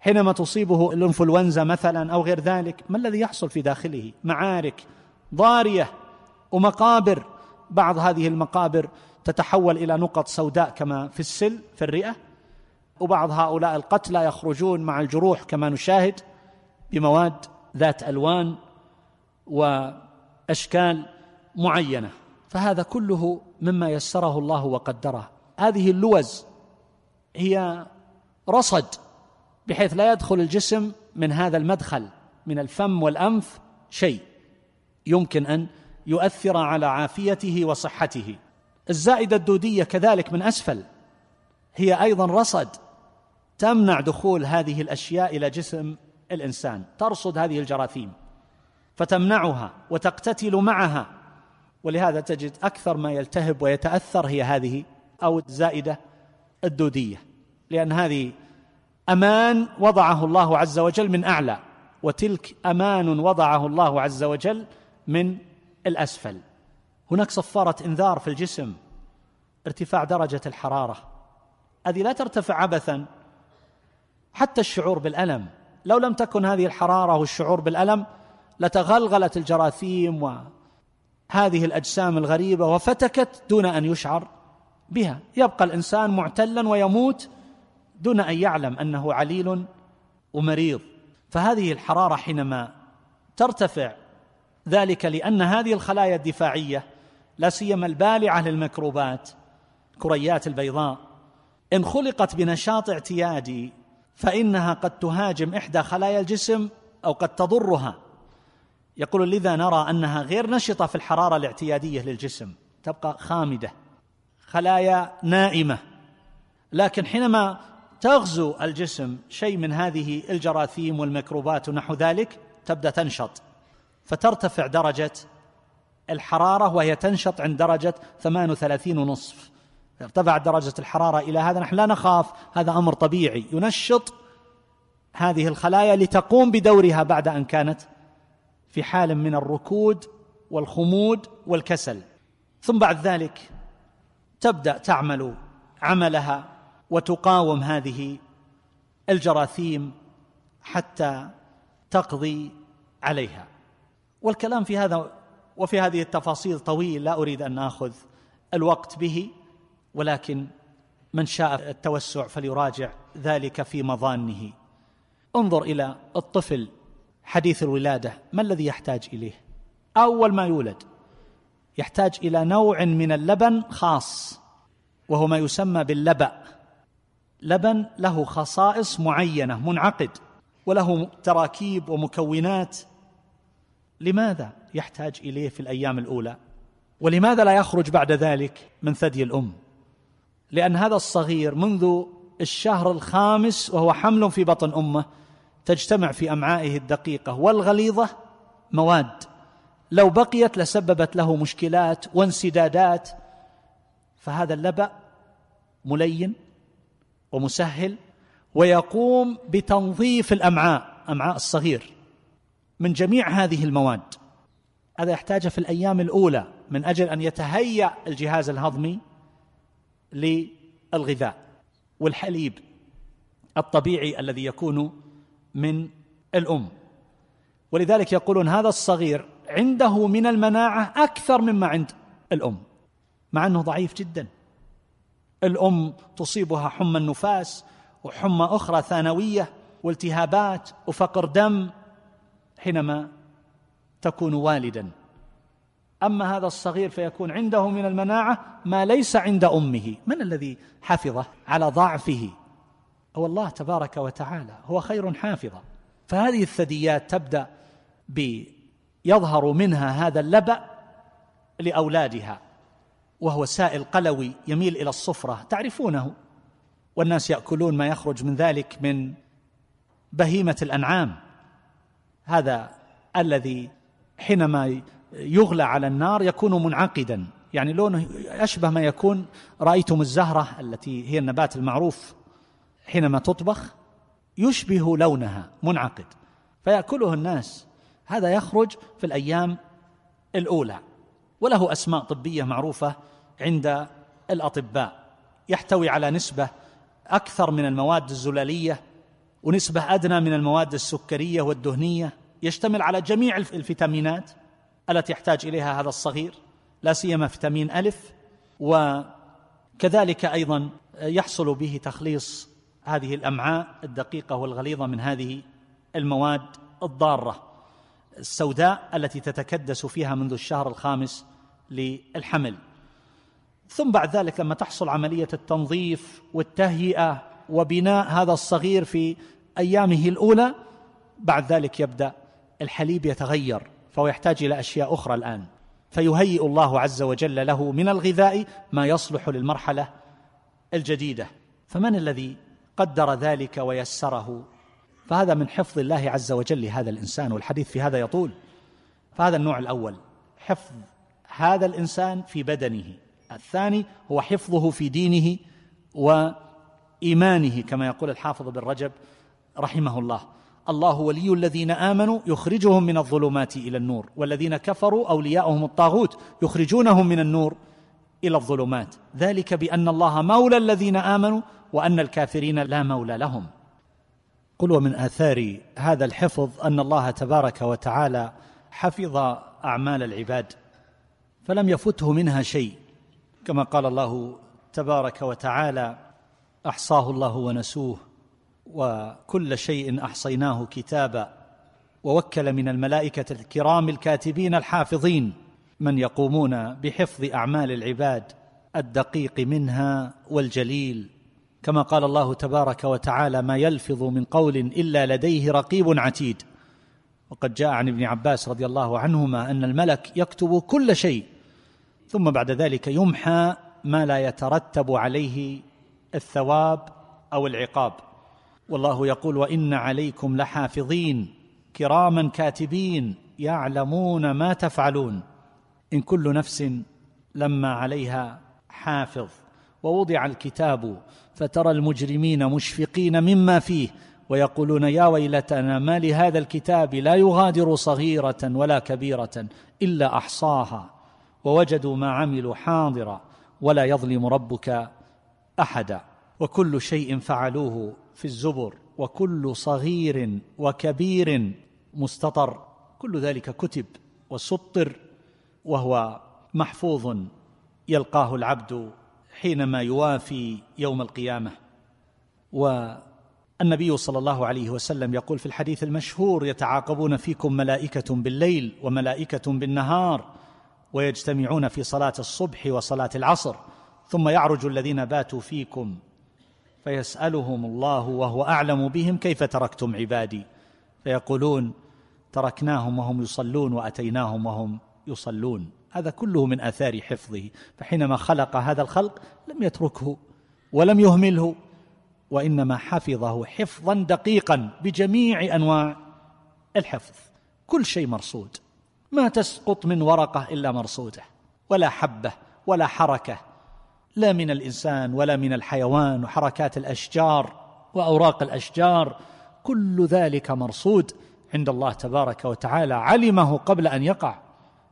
حينما تصيبه الإنفلونزا مثلا أو غير ذلك ما الذي يحصل في داخله؟ معارك ضارية ومقابر. بعض هذه المقابر تتحول إلى نقط سوداء كما في السل في الرئة. وبعض هؤلاء القتلى يخرجون مع الجروح كما نشاهد بمواد ذات ألوان وأشكال معينة. فهذا كله مما يسره الله وقدره. هذه اللوز هي رصد بحيث لا يدخل الجسم من هذا المدخل من الفم والأنف شيء. يمكن أن يؤثر على عافيته وصحته. الزائدة الدودية كذلك من أسفل. هي أيضا رصد تمنع دخول هذه الأشياء إلى جسم الإنسان ترصد هذه الجراثيم فتمنعها وتقتتل معها. ولهذا تجد أكثر ما يلتهب ويتأثر هي هذه أو الزائدة الدودية. لأن هذه أمان وضعه الله عز وجل من أعلى وتلك أمان وضعه الله عز وجل من الأسفل. هناك صفارة إنذار في الجسم ارتفاع درجة الحرارة. هذه لا ترتفع عبثا حتى الشعور بالألم. لو لم تكن هذه الحرارة والشعور بالألم لتغلغلت الجراثيم وهذه الأجسام الغريبة وفتكت دون أن يشعر بها. يبقى الإنسان معتلا ويموت دون أن يعلم أنه عليل ومريض. فهذه الحرارة حينما ترتفع ذلك لأن هذه الخلايا الدفاعية لا سيما البالعة للميكروبات كريات البيضاء إن خلقت بنشاط اعتيادي فإنها قد تهاجم إحدى خلايا الجسم أو قد تضرها. يقول لذا نرى أنها غير نشطة في الحرارة الاعتيادية للجسم تبقى خامدة خلايا نائمة. لكن حينما تغزو الجسم شيء من هذه الجراثيم والميكروبات ونحو ذلك تبدأ تنشط فترتفع درجة الحرارة وهي تنشط عند درجة 38 ونصف. ارتفعت درجة الحرارة إلى هذا نحن لا نخاف هذا أمر طبيعي. ينشط هذه الخلايا لتقوم بدورها بعد أن كانت في حال من الركود والخمود والكسل. ثم بعد ذلك تبدأ تعمل عملها وتقاوم هذه الجراثيم حتى تقضي عليها. والكلام في هذا وفي هذه التفاصيل طويل لا أريد أن آخذ الوقت به ولكن من شاء التوسع فليراجع ذلك في مظانه. انظر إلى الطفل حديث الولادة ما الذي يحتاج إليه؟ أول ما يولد. يحتاج إلى نوع من اللبن خاص وهو ما يسمى باللبأ. لبن له خصائص معينة منعقد وله تراكيب ومكونات. لماذا يحتاج إليه في الأيام الأولى؟ ولماذا لا يخرج بعد ذلك من ثدي الأم؟ لأن هذا الصغير منذ الشهر الخامس وهو حمل في بطن أمه تجتمع في أمعائه الدقيقة والغليظة مواد. لو بقيت لسببت له مشكلات وانسدادات فهذا اللبأ ملين ومسهل ويقوم بتنظيف الأمعاء أمعاء الصغير من جميع هذه المواد. هذا يحتاج في الأيام الأولى من أجل أن يتهيأ الجهاز الهضمي للغذاء والحليب الطبيعي الذي يكون من الأم. ولذلك يقولون هذا الصغير عنده من المناعة أكثر مما عند الأم مع أنه ضعيف جدا. الأم تصيبها حمى النفاس وحمى أخرى ثانوية والتهابات وفقر دم حينما تكون والدا. أما هذا الصغير فيكون عنده من المناعة ما ليس عند أمه. من الذي حفظه على ضعفه؟ هو الله تبارك وتعالى هو خير حافظا فهذه الثدييات تبدأ بيظهر منها هذا اللبأ لأولادها وهو سائل قلوي يميل إلى الصفرة. تعرفونه؟ والناس يأكلون ما يخرج من ذلك من بهيمة الأنعام. هذا الذي حينما يغلى على النار يكون منعقدا. يعني لونه اشبه ما يكون رأيتم الزهرة التي هي النبات المعروف. حينما تطبخ يشبه لونها منعقد. فيأكله الناس. هذا يخرج في الأيام الأولى. وله أسماء طبية معروفة عند الأطباء. يحتوي على نسبة أكثر من المواد الزلالية ونسبة أدنى من المواد السكرية والدهنية. يشتمل على جميع الفيتامينات التي يحتاج إليها هذا الصغير لا سيما فيتامين الف وكذلك أيضا يحصل به تخليص هذه الأمعاء الدقيقة والغليظة من هذه المواد الضارة السوداء التي تتكدس فيها منذ الشهر الخامس للحمل. ثم بعد ذلك لما تحصل عملية التنظيف والتهيئة وبناء هذا الصغير في أيامه الأولى بعد ذلك يبدأ الحليب يتغير فهو يحتاج إلى أشياء أخرى الآن. فيهيئ الله عز وجل له من الغذاء ما يصلح للمرحلة الجديدة. فمن الذي قدر ذلك ويسره. فهذا من حفظ الله عز وجل لهذا الإنسان والحديث في هذا يطول. فهذا النوع الأول حفظ هذا الإنسان في بدنه. الثاني هو حفظه في دينه وإيمانه كما يقول الحافظ بن رجب رحمه الله. الله ولي الذين آمنوا يخرجهم من الظلمات إلى النور والذين كفروا أولياؤهم الطاغوت يخرجونهم من النور إلى الظلمات. ذلك بأن الله مولى الذين آمنوا وأن الكافرين لا مولى لهم. قل ومن آثار هذا الحفظ أن الله تبارك وتعالى حفظ أعمال العباد فلم يفته منها شيء. كما قال الله تبارك وتعالى أحصاه الله ونسوه وكل شيء أحصيناه كتابا. ووكل من الملائكة الكرام الكاتبين الحافظين من يقومون بحفظ أعمال العباد الدقيق منها والجليل. كما قال الله تبارك وتعالى ما يلفظ من قول إلا لديه رقيب عتيد. وقد جاء عن ابن عباس رضي الله عنهما أن الملك يكتب كل شيء ثم بعد ذلك يمحى ما لا يترتب عليه الثواب أو العقاب. والله يقول وإن عليكم لحافظين كراما كاتبين يعلمون ما تفعلون. إن كل نفس لما عليها حافظ. ووضع الكتاب فترى المجرمين مشفقين مما فيه ويقولون يا ويلتنا ما لهذا الكتاب لا يغادر صغيرة ولا كبيرة إلا أحصاها ووجدوا ما عملوا حاضرا ولا يظلم ربك أحدا وكل شيء فعلوه في الزبر وكل صغير وكبير مستطر كل ذلك كتب وسطر وهو محفوظ يلقاه العبد حينما يوافي يوم القيامة. والنبي صلى الله عليه وسلم يقول في الحديث المشهور يتعاقبون فيكم ملائكة بالليل وملائكة بالنهار ويجتمعون في صلاة الصبح وصلاة العصر ثم يعرج الذين باتوا فيكم فيسألهم الله وهو أعلم بهم كيف تركتم عبادي؟ فيقولون تركناهم وهم يصلون وأتيناهم وهم يصلون. هذا كله من آثار حفظه. فحينما خلق هذا الخلق لم يتركه ولم يهمله وإنما حفظه حفظا دقيقا بجميع أنواع الحفظ. كل شيء مرصود. ما تسقط من ورقة إلا مرصودة ولا حبة ولا حركة. لا من الإنسان ولا من الحيوان وحركات الأشجار وأوراق الأشجار. كل ذلك مرصود عند الله تبارك وتعالى. علمه قبل أن يقع.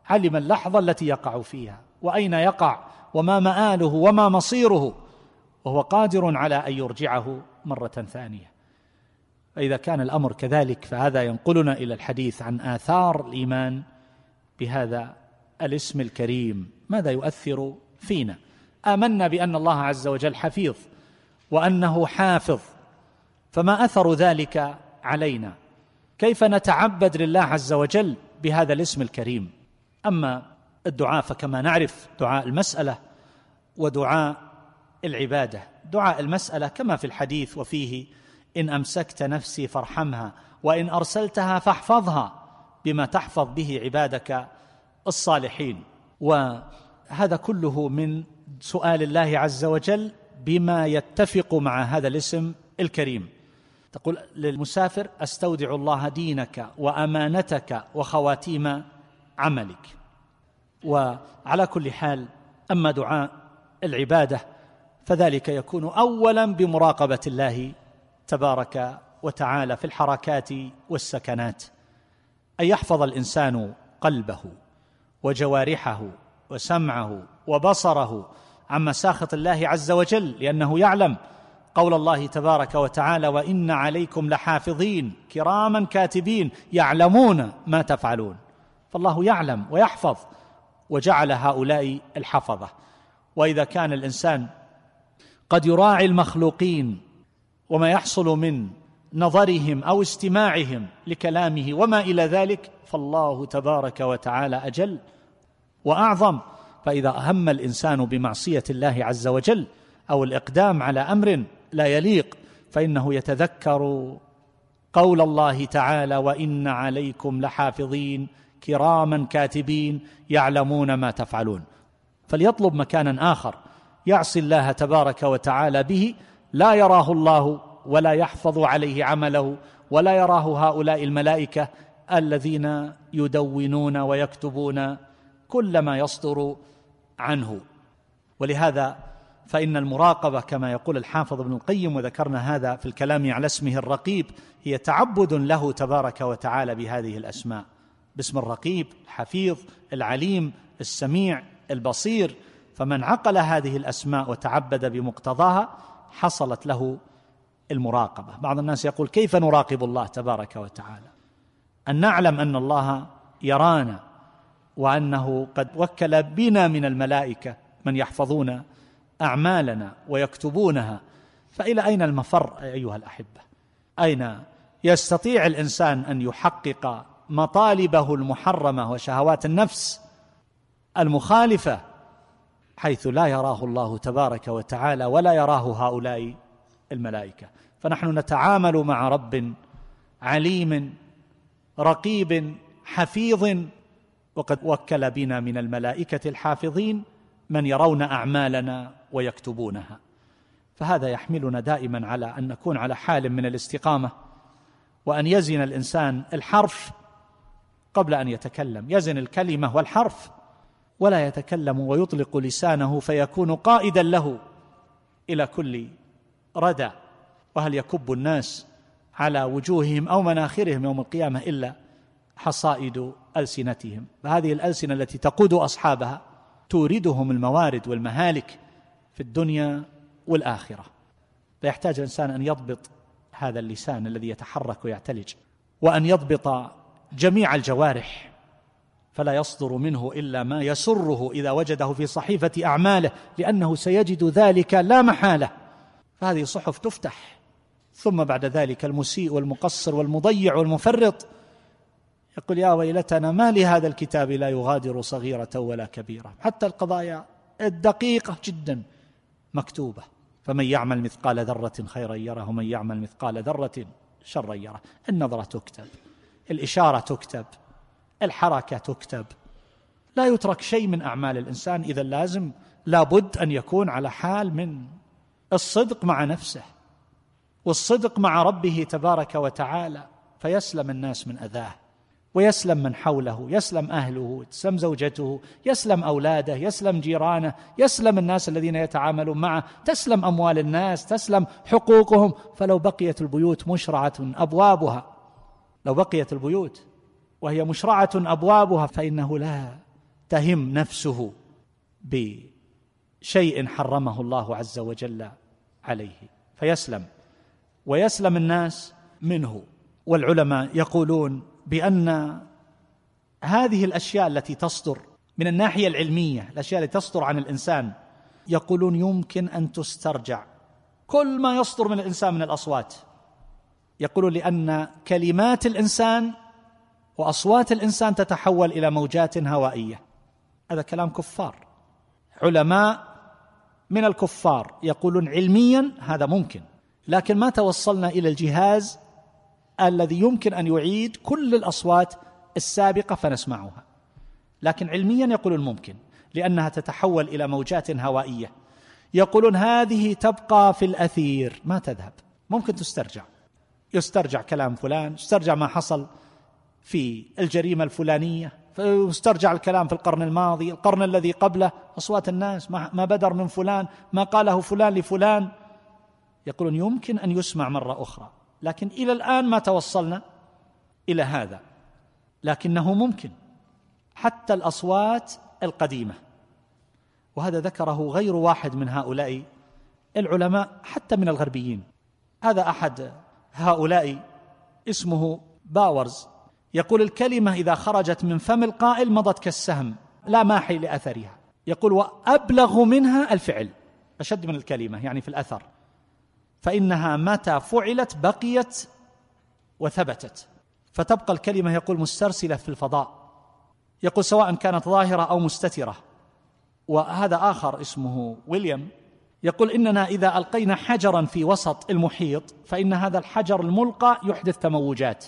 علم اللحظة التي يقع فيها وأين يقع وما مآله وما مصيره وهو قادر على أن يرجعه مرة ثانية. فإذا كان الأمر كذلك فهذا ينقلنا إلى الحديث عن آثار الإيمان بهذا الاسم الكريم. ماذا يؤثر فينا؟ آمنا بأن الله عز وجل حفيظ وأنه حافظ فما أثر ذلك علينا؟ كيف نتعبد لله عز وجل بهذا الاسم الكريم؟ أما الدعاء فكما نعرف دعاء المسألة ودعاء العبادة. دعاء المسألة كما في الحديث وفيه إن أمسكت نفسي فارحمها وإن أرسلتها فاحفظها بما تحفظ به عبادك الصالحين. وهذا كله من سؤال الله عز وجل بما يتفق مع هذا الاسم الكريم. تقول للمسافر أستودع الله دينك وأمانتك وخواتيم عملك. وعلى كل حال أما دعاء العبادة فذلك يكون اولا بمراقبة الله تبارك وتعالى في الحركات والسكنات. أن يحفظ الإنسان قلبه وجوارحه وسمعه وبصره عن مساخط الله عز وجل لأنه يعلم قول الله تبارك وتعالى وإن عليكم لحافظين كراما كاتبين يعلمون ما تفعلون فالله يعلم ويحفظ وجعل هؤلاء الحفظة. وإذا كان الإنسان قد يراعي المخلوقين وما يحصل من نظرهم أو استماعهم لكلامه وما إلى ذلك فالله تبارك وتعالى أجل وأعظم. فإذا أهم الإنسان بمعصية الله عز وجل أو الإقدام على أمر لا يليق فإنه يتذكر قول الله تعالى وإن عليكم لحافظين كراما كاتبين يعلمون ما تفعلون. فليطلب مكانا آخر يعصي الله تبارك وتعالى به لا يراه الله ولا يحفظ عليه عمله ولا يراه هؤلاء الملائكة الذين يدونون ويكتبون كل ما يصدر عنه. ولهذا فإن المراقبة كما يقول الحافظ ابن القيم وذكرنا هذا في الكلام على اسمه الرقيب هي تعبد له تبارك وتعالى بهذه الأسماء. باسم الرقيب الحفيظ العليم السميع البصير. فمن عقل هذه الأسماء وتعبد بمقتضاها حصلت له المراقبة. بعض الناس يقول كيف نراقب الله تبارك وتعالى؟ أن نعلم أن الله يرانا وأنه قد وكل بنا من الملائكة من يحفظون أعمالنا ويكتبونها. فإلى أين المفر أيها الأحبة؟ أين يستطيع الإنسان أن يحقق مطالبه المحرمة وشهوات النفس المخالفة حيث لا يراه الله تبارك وتعالى ولا يراه هؤلاء الملائكة. فنحن نتعامل مع رب عليم رقيب حفيظ وقد وكل بنا من الملائكة الحافظين من يرون أعمالنا ويكتبونها. فهذا يحملنا دائما على أن نكون على حال من الاستقامة وأن يزن الإنسان الحرف قبل أن يتكلم. يزن الكلمة والحرف ولا يتكلم ويطلق لسانه فيكون قائدا له إلى كل ردى وهل يكب الناس على وجوههم أو مناخرهم يوم القيامة إلا حصائد ألسنتهم؟ فهذه الألسنة التي تقود أصحابها توردهم الموارد والمهالك في الدنيا والآخرة. فيحتاج الانسان أن يضبط هذا اللسان الذي يتحرك ويعتلج وأن يضبط جميع الجوارح فلا يصدر منه إلا ما يسره إذا وجده في صحيفة أعماله لأنه سيجد ذلك لا محالة. فهذه صحف تفتح ثم بعد ذلك المسيء والمقصر والمضيع والمفرط يقول يا ويلتنا ما لهذا الكتاب لا يغادر صغيرة ولا كبيرة. حتى القضايا الدقيقة جدا مكتوبة. فمن يعمل مثقال ذرة خيرا يره ومن يعمل مثقال ذرة شرا يره. النظرة تكتب. الإشارة تكتب الحركة تكتب. لا يترك شيء من أعمال الإنسان إذا لازم لابد أن يكون على حال من الصدق مع نفسه والصدق مع ربه تبارك وتعالى. فيسلم الناس من أذاه ويسلم من حوله يسلم أهله تسلم زوجته يسلم أولاده يسلم جيرانه يسلم الناس الذين يتعاملون معه تسلم أموال الناس تسلم حقوقهم. فلو بقيت البيوت مشرعة أبوابها لو بقيت البيوت وهي مشرعة أبوابها فإنه لا تهم نفسه بشيء حرمه الله عز وجل عليه. فيسلم. ويسلم الناس منه. والعلماء يقولون بأن هذه الأشياء التي تصدر من الناحية العلمية الأشياء التي تصدر عن الإنسان يقولون يمكن أن تسترجع. كل ما يصدر من الإنسان من الأصوات يقولون لأن كلمات الإنسان وأصوات الإنسان تتحول إلى موجات هوائية. هذا كلام كفار. علماء من الكفار يقولون علميا هذا ممكن لكن ما توصلنا إلى الجهاز الذي يمكن أن يعيد كل الأصوات السابقة فنسمعها. لكن علميا يقولون ممكن لأنها تتحول إلى موجات هوائية. يقولون هذه تبقى في الأثير. ما تذهب. ممكن تسترجع. يسترجع كلام فلان يسترجع ما حصل في الجريمة الفلانية يسترجع الكلام في القرن الماضي القرن الذي قبله أصوات الناس ما بدر من فلان ما قاله فلان لفلان. يقولون يمكن أن يسمع مرة أخرى لكن إلى الآن ما توصلنا إلى هذا لكنه ممكن حتى الأصوات القديمة. وهذا ذكره غير واحد من هؤلاء العلماء حتى من الغربيين. هذا أحد هؤلاء. اسمه باورز. يقول الكلمة إذا خرجت من فم القائل مضت كالسهم لا ماحي لأثرها. يقول وأبلغ منها الفعل. أشد من الكلمة يعني في الأثر. فإنها متى فعلت بقيت وثبتت. فتبقى الكلمة يقول مسترسلة في الفضاء. يقول سواء كانت ظاهرة أو مستترة. وهذا آخر اسمه ويليام. يقول إننا إذا ألقينا حجرا في وسط المحيط فإن هذا الحجر الملقى يحدث تموجات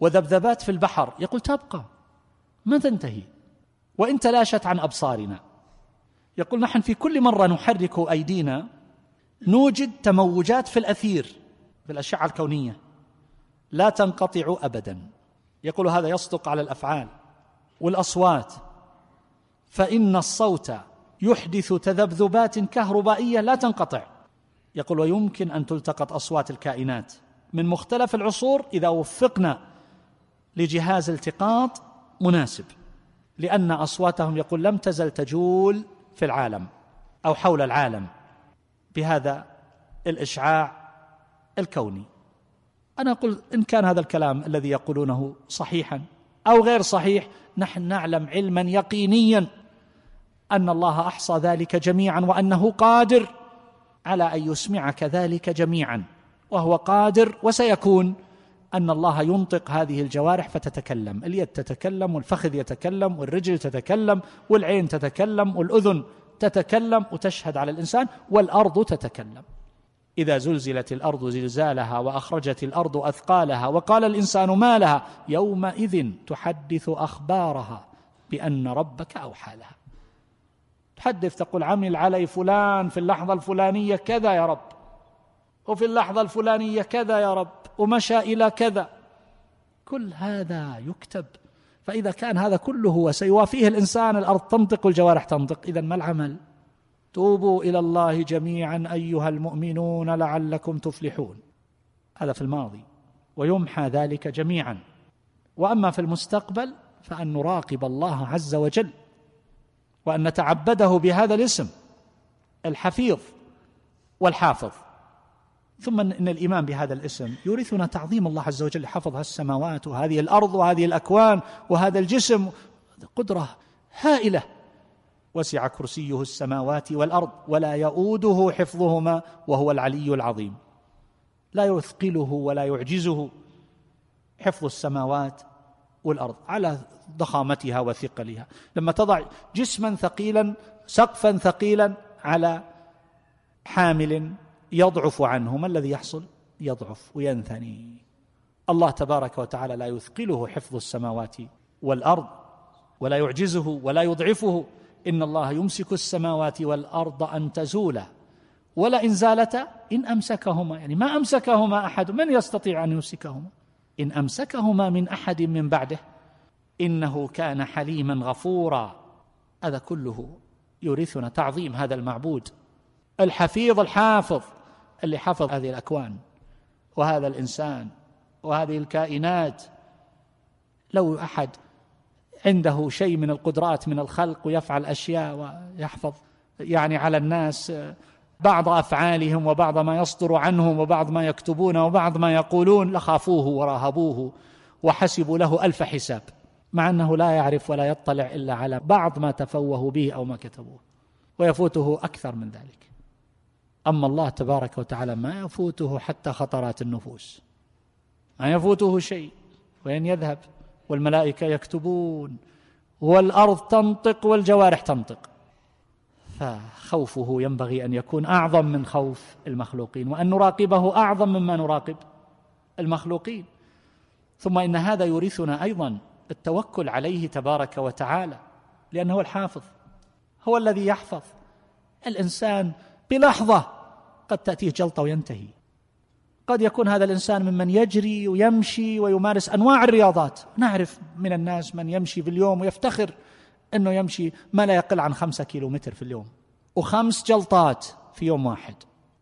وذبذبات في البحر. يقول تبقى ما تنتهي. وإن تلاشت عن أبصارنا. يقول نحن في كل مرة نحرك أيدينا نوجد تموجات في الأثير في الأشعة الكونية. لا تنقطع ابدا. يقول هذا يصدق على الأفعال والأصوات. فإن الصوت يحدث تذبذبات كهربائية لا تنقطع. يقول ويمكن أن تلتقط أصوات الكائنات. من مختلف العصور إذا وفقنا لجهاز التقاط مناسب لأن أصواتهم يقول لم تزل تجول في العالم أو حول العالم. بهذا الإشعاع الكوني. أنا أقول إن كان هذا الكلام الذي يقولونه صحيحا أو غير صحيح نحن نعلم علما يقينيا أن الله أحصى ذلك جميعا وأنه قادر على أن يسمعك ذلك جميعا وهو قادر وسيكون أن الله ينطق هذه الجوارح فتتكلم اليد تتكلم والفخذ يتكلم والرجل تتكلم والعين تتكلم والأذن تتكلم وتشهد على الإنسان والأرض تتكلم. إذا زلزلت الأرض زلزالها وأخرجت الأرض أثقالها وقال الإنسان ما لها يومئذ تحدث أخبارها بأن ربك أوحى لها. تحدث تقول عمل علي فلان في اللحظة الفلانية كذا يا رب. وفي اللحظة الفلانية كذا يا رب. ومشى إلى كذا. كل هذا يكتب. فإذا كان هذا كله وسيوافيه الإنسان الأرض. تنطق والجوارح تنطق. اذا ما العمل؟ توبوا إلى الله جميعا أيها المؤمنون لعلكم تفلحون. هذا في الماضي. ويمحى ذلك جميعا. وأما في المستقبل فأن نراقب الله عز وجل. وأن نتعبده بهذا الاسم الحفيظ والحافظ. ثم ان الايمان بهذا الاسم يورثنا تعظيم الله عز وجل حفظ السماوات وهذه الأرض وهذه الأكوان وهذا الجسم. قدرة هائلة. وسع كرسيه السماوات والأرض ولا يؤوده حفظهما وهو العلي العظيم. لا يثقله ولا يعجزه حفظ السماوات والأرض على ضخامتها وثقلها. لما تضع جسما ثقيلا سقفا ثقيلا على حامل يضعف عنه ما الذي يحصل يضعف وينثني. الله تبارك وتعالى لا يثقله حفظ السماوات والأرض ولا يعجزه ولا يضعفه. إن الله يمسك السماوات والأرض أن تزولا. ولا إن زالتا إن أمسكهما يعني ما أمسكهما أحد من يستطيع أن يمسكهما؟ إن أمسكهما من أحد من بعده إنه كان حليما غفورا. هذا كله يورثنا تعظيم هذا المعبود. الحفيظ الحافظ اللي حفظ هذه الأكوان وهذا الإنسان وهذه الكائنات. لو أحد عنده شيء من القدرات من الخلق ويفعل أشياء ويحفظ يعني على الناس بعض أفعالهم وبعض ما يصدر عنهم وبعض ما يكتبون وبعض ما يقولون لخافوه وراهبوه وحسبوا له ألف حساب مع أنه لا يعرف ولا يطلع إلا على بعض ما تفوهوا به أو ما كتبوه ويفوته أكثر من ذلك. أما الله تبارك وتعالى ما يفوته حتى خطرات النفوس ما يفوته شيء وين يذهب؟ والملائكة يكتبون والأرض تنطق والجوارح تنطق. فخوفه ينبغي أن يكون أعظم من خوف المخلوقين وأن نراقبه أعظم مما نراقب المخلوقين. ثم إن هذا يورثنا أيضا التوكل عليه تبارك وتعالى لأنه الحافظ هو الذي يحفظ. الإنسان بلحظة قد تأتيه جلطة وينتهي. قد يكون هذا الإنسان ممن يجري ويمشي ويمارس أنواع الرياضات. نعرف من الناس من يمشي في اليوم ويفتخر إنه يمشي ما لا يقل عن خمسة كيلو متر في اليوم. وخمس جلطات في يوم واحد.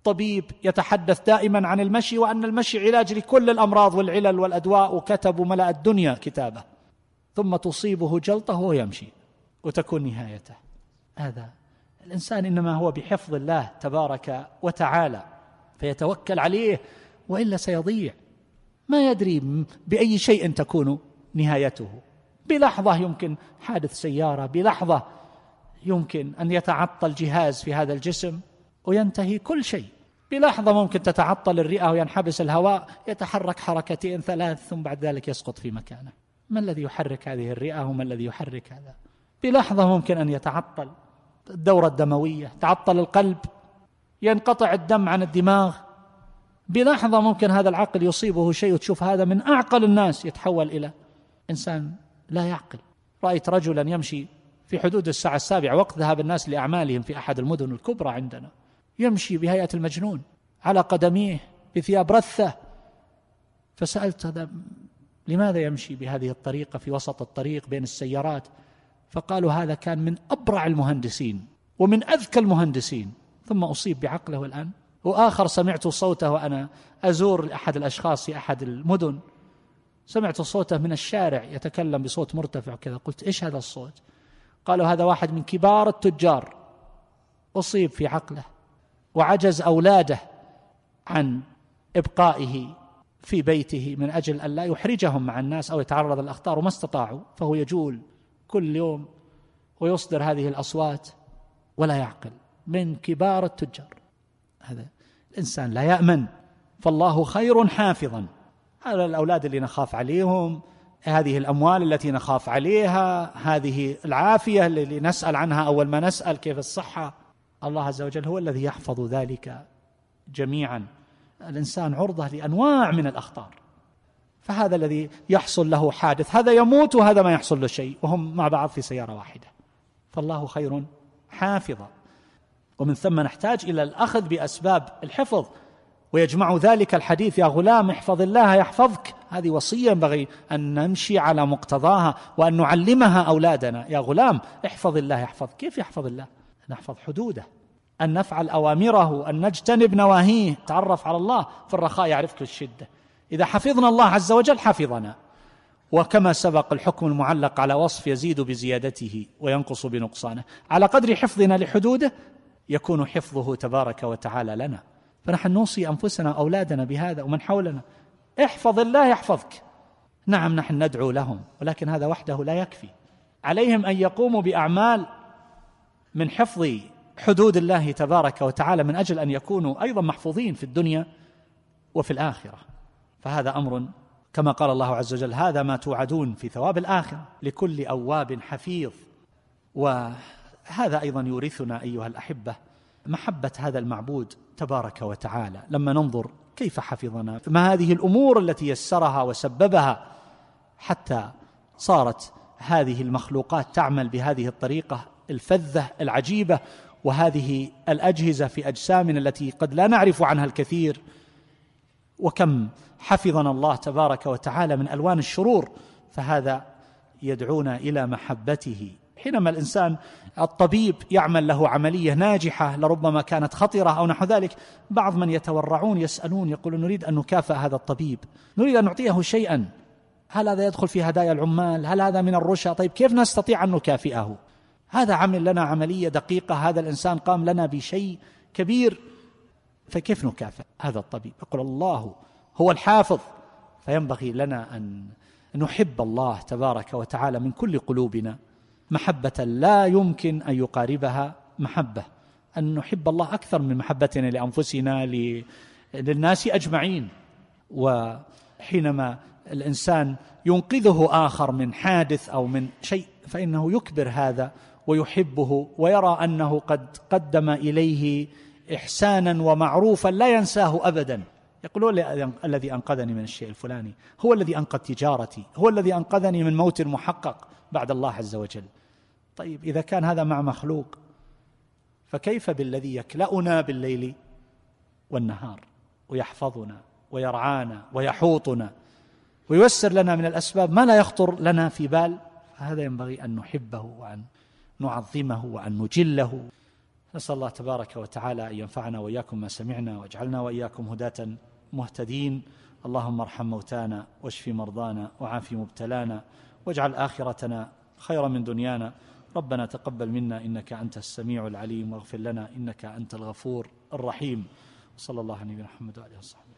طبيب يتحدث دائما عن المشي وأن المشي علاج لكل الأمراض والعلل والأدواء وكتب ملأ الدنيا كتابه. ثم تصيبه جلطة وهو يمشي وتكون نهايته. هذا الإنسان إنما هو بحفظ الله تبارك وتعالى فيتوكل عليه وإلا سيضيع. ما يدري بأي شيء تكون نهايته. بلحظة يمكن حادث سيارة بلحظة يمكن أن يتعطل جهاز في هذا الجسم وينتهي كل شيء. بلحظة ممكن تتعطل الرئة وينحبس الهواء يتحرك حركتين ثلاث ثم بعد ذلك يسقط في مكانه. ما الذي يحرك هذه الرئة وما الذي يحرك هذا؟ بلحظة ممكن أن يتعطل الدورة الدموية تعطل القلب ينقطع الدم عن الدماغ. بلحظة ممكن هذا العقل يصيبه شيء وتشوف هذا من أعقل الناس يتحول إلى إنسان لا يعقل. رأيت رجلا يمشي في حدود الساعة السابعة وقت ذهاب الناس لأعمالهم في أحد المدن الكبرى عندنا. يمشي بهيئة المجنون على قدميه بثياب رثة. فسألت هذا لماذا يمشي بهذه الطريقة في وسط الطريق بين السيارات؟ فقالوا هذا كان من أبرع المهندسين ومن أذكى المهندسين. ثم أصيب بعقله الآن. وآخر سمعت صوته وأنا أزور أحد الأشخاص في أحد المدن. سمعت صوته من الشارع يتكلم بصوت مرتفع كذا. قلت إيش هذا الصوت؟ قالوا هذا واحد من كبار التجار. أصيب في عقله وعجز أولاده عن إبقائه في بيته من أجل أن لا يحرجهم مع الناس أو يتعرض للأخطار وما استطاعوا. فهو يجول كل يوم ويصدر هذه الأصوات ولا يعقل. من كبار التجار. هذا الإنسان لا يأمن. فالله خير حافظا. هذا الأولاد اللي نخاف عليهم هذه الأموال التي نخاف عليها هذه العافية اللي نسأل عنها أول ما نسأل كيف الصحة. الله عز وجل هو الذي يحفظ ذلك جميعا. الإنسان عرضة لأنواع من الأخطار. فهذا الذي يحصل له حادث هذا يموت وهذا ما يحصل له شيء وهم مع بعض في سيارة واحدة. فالله خير حافظا. ومن ثم نحتاج إلى الأخذ بأسباب الحفظ. ويجمع ذلك الحديث يا غلام احفظ الله يحفظك. هذه وصية ينبغي أن نمشي على مقتضاها وأن نعلمها أولادنا. يا غلام احفظ الله يحفظك. كيف يحفظ الله؟ نحفظ حدوده أن نفعل أوامره أن نجتنب نواهيه. تعرف على الله في الرخاء يعرفك الشدة. إذا حفظنا الله عز وجل حفظنا. وكما سبق الحكم المعلق على وصف يزيد بزيادته وينقص بنقصانه. على قدر حفظنا لحدوده يكون حفظه تبارك وتعالى لنا. فنحن نوصي أنفسنا واولادنا بهذا ومن حولنا. احفظ الله يحفظك. نعم نحن ندعو لهم ولكن هذا وحده لا يكفي. عليهم أن يقوموا بأعمال من حفظ حدود الله تبارك وتعالى من أجل أن يكونوا أيضا محفوظين في الدنيا وفي الآخرة. فهذا أمر كما قال الله عز وجل هذا ما توعدون في ثواب الآخرة لكل أواب حفيظ. وهذا أيضا يورثنا أيها الأحبة محبة هذا المعبود تبارك وتعالى. لما ننظر كيف حفظنا ما هذه الأمور التي يسرها وسببها حتى صارت هذه المخلوقات تعمل بهذه الطريقة الفذة العجيبة وهذه الأجهزة في أجسامنا التي قد لا نعرف عنها الكثير. وكم حفظنا الله تبارك وتعالى من ألوان الشرور فهذا يدعونا إلى محبته. حينما الإنسان الطبيب يعمل له عملية ناجحة لربما كانت خطرة أو نحو ذلك بعض من يتورعون يسألون يقولون نريد أن نكافئ هذا الطبيب. نريد أن نعطيه شيئا. هل هذا يدخل في هدايا العمال؟ هل هذا من الرشا؟ طيب كيف نستطيع أن نكافئه؟ هذا عمل لنا عملية دقيقة هذا الإنسان قام لنا بشيء كبير. فكيف نكافئ هذا الطبيب؟ يقول الله هو الحافظ. فينبغي لنا أن نحب الله تبارك وتعالى من كل قلوبنا. محبة لا يمكن أن يقاربها محبة. أن نحب الله أكثر من محبتنا لأنفسنا للناس أجمعين. وحينما الإنسان ينقذه آخر من حادث أو من شيء فإنه يكبر هذا ويحبه ويرى أنه قد قدم إليه إحسانا ومعروفا لا ينساه ابدا. يقول الذي أنقذني من الشيء الفلاني؟ هو الذي أنقذ تجارتي؟ هو الذي أنقذني من موت محقق؟ بعد الله عز وجل. طيب إذا كان هذا مع مخلوق فكيف بالذي يكلأنا بالليل والنهار ويحفظنا ويرعانا ويحوطنا وييسر لنا من الأسباب ما لا يخطر لنا في بال؟ فهذا ينبغي أن نحبه وأن نعظمه وأن نجله. نسأل الله تبارك وتعالى أن ينفعنا وإياكم ما سمعنا واجعلنا وإياكم هداة مهتدين. اللهم ارحم موتانا واشف مرضانا وعاف مبتلانا واجعل آخرتنا خيرا من دنيانا. ربنا تقبل منا إنك أنت السميع العليم واغفر لنا إنك أنت الغفور الرحيم. صلى الله عليه آله وصحبه.